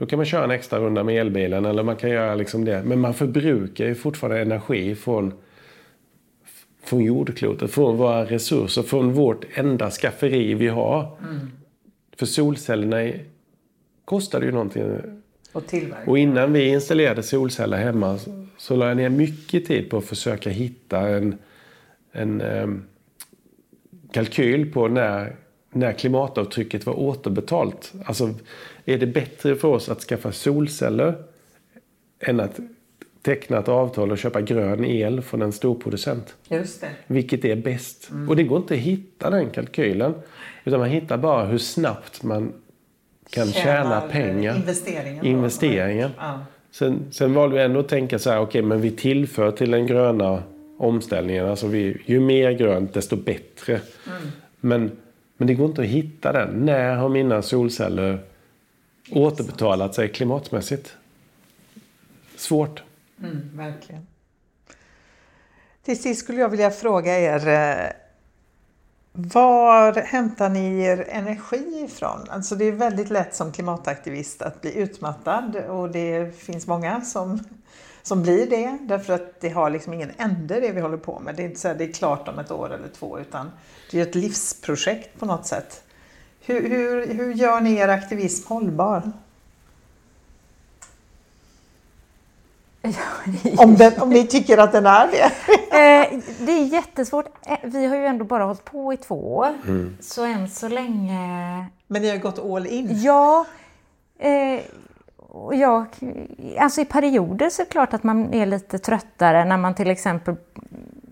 Då kan man köra en extra runda med elbilen eller man kan göra liksom det. Men man förbrukar ju fortfarande energi från från jordklotet, från våra resurser, från vårt enda skafferi vi har. Mm. För solcellerna kostade ju någonting. Och, och innan vi installerade solceller hemma så, så la jag ner mycket tid på att försöka hitta en, en um, kalkyl på när, när klimatavtrycket var återbetalt. Alltså, är det bättre för oss att skaffa solceller än att teckna ett avtal och köpa grön el från en storproducent. Just det. Vilket är bäst. Mm. Och det går inte att hitta den kalkylen. Utan man hittar bara hur snabbt man kan Tjänar tjäna pengar. Investeringen. investeringen. Ja. Sen, sen valde vi ändå att tänka så här, okej okay, men vi tillför till den gröna omställningen. Alltså vi, ju mer grönt desto bättre. Mm. Men, men det går inte att hitta den. När har mina solceller återbetalat sig klimatmässigt? Svårt. Mm, verkligen. Till sist skulle jag vilja fråga er eh, var hämtar ni er energi ifrån? Alltså det är väldigt lätt som klimataktivist att bli utmattad och det finns många som, som blir det därför att det har liksom ingen ände det vi håller på med. Det är inte så att det är klart om ett år eller två utan det är ett livsprojekt på något sätt. Hur, hur, hur gör ni er aktivism hållbar? om, den, om ni tycker att den är det? eh, det är jättesvårt. Eh, vi har ju ändå bara hållit på i två år. Mm. Så än så länge... Men ni har gått all in? Ja. Eh, och jag, alltså i perioder så är det klart att man är lite tröttare när man till exempel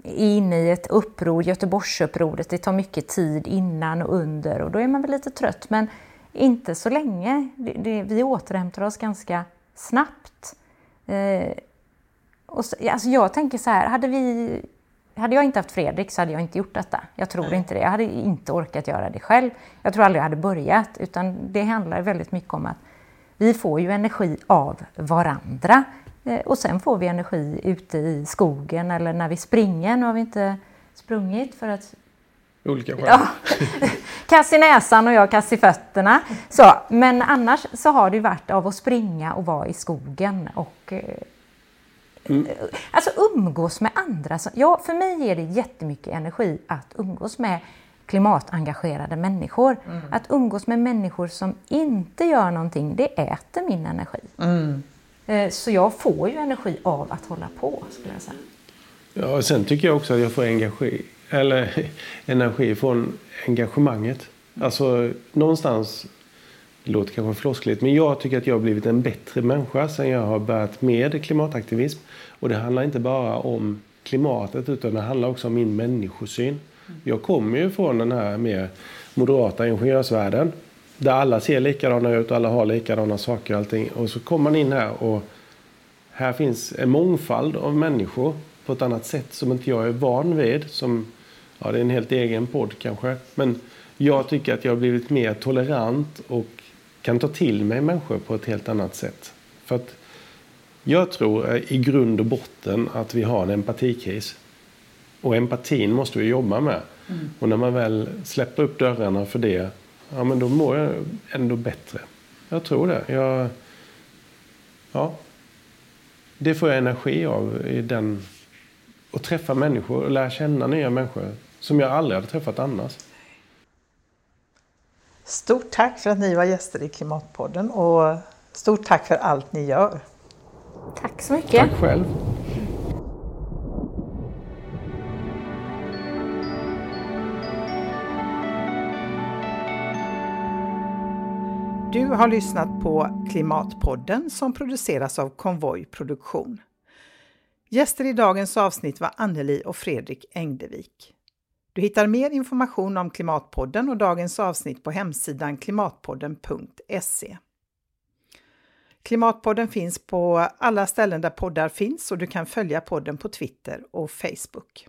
är inne i ett uppror, Göteborgsupproret. Det tar mycket tid innan och under och då är man väl lite trött. Men inte så länge. Det, det, vi återhämtar oss ganska snabbt. Eh, och så, alltså jag tänker så här, hade, vi, hade jag inte haft Fredrik så hade jag inte gjort detta. Jag tror inte det. Jag hade inte orkat göra det själv. Jag tror aldrig jag hade börjat. Utan det handlar väldigt mycket om att vi får ju energi av varandra. Eh, och sen får vi energi ute i skogen eller när vi springer. Nu har vi inte sprungit för att Olika skäl. Ja. Kass i näsan och jag kass i fötterna. Så, men annars så har det varit av att springa och vara i skogen och eh, mm. alltså umgås med andra. Ja, för mig ger det jättemycket energi att umgås med klimatengagerade människor. Mm. Att umgås med människor som inte gör någonting, det äter min energi. Mm. Eh, så jag får ju energi av att hålla på, skulle jag säga. Ja, och sen tycker jag också att jag får energi eller energi från engagemanget. Alltså någonstans, det låter kanske floskligt, men jag tycker att jag har blivit en bättre människa sen jag har börjat med klimataktivism. Och det handlar inte bara om klimatet utan det handlar också om min människosyn. Jag kommer ju från den här mer moderata ingenjörsvärlden där alla ser likadana ut och alla har likadana saker och allting. Och så kommer man in här och här finns en mångfald av människor på ett annat sätt som inte jag är van vid. Som, ja, det är en helt egen podd kanske. Men jag tycker att jag har blivit mer tolerant och kan ta till mig människor på ett helt annat sätt. För att jag tror eh, i grund och botten att vi har en empatikris. Och empatin måste vi jobba med. Mm. Och när man väl släpper upp dörrarna för det, ja men då mår jag ändå bättre. Jag tror det. Jag, ja, det får jag energi av i den... Att träffa människor och lära känna nya människor som jag aldrig hade träffat annars. Stort tack för att ni var gäster i Klimatpodden och stort tack för allt ni gör. Tack så mycket. Tack själv. Du har lyssnat på Klimatpodden som produceras av Konvoj Produktion. Gäster i dagens avsnitt var Anneli och Fredrik Engdevik. Du hittar mer information om Klimatpodden och dagens avsnitt på hemsidan klimatpodden.se. Klimatpodden finns på alla ställen där poddar finns och du kan följa podden på Twitter och Facebook.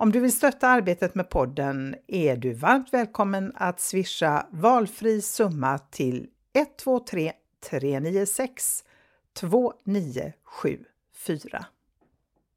Om du vill stötta arbetet med podden är du varmt välkommen att swisha valfri summa till 123 396 2974.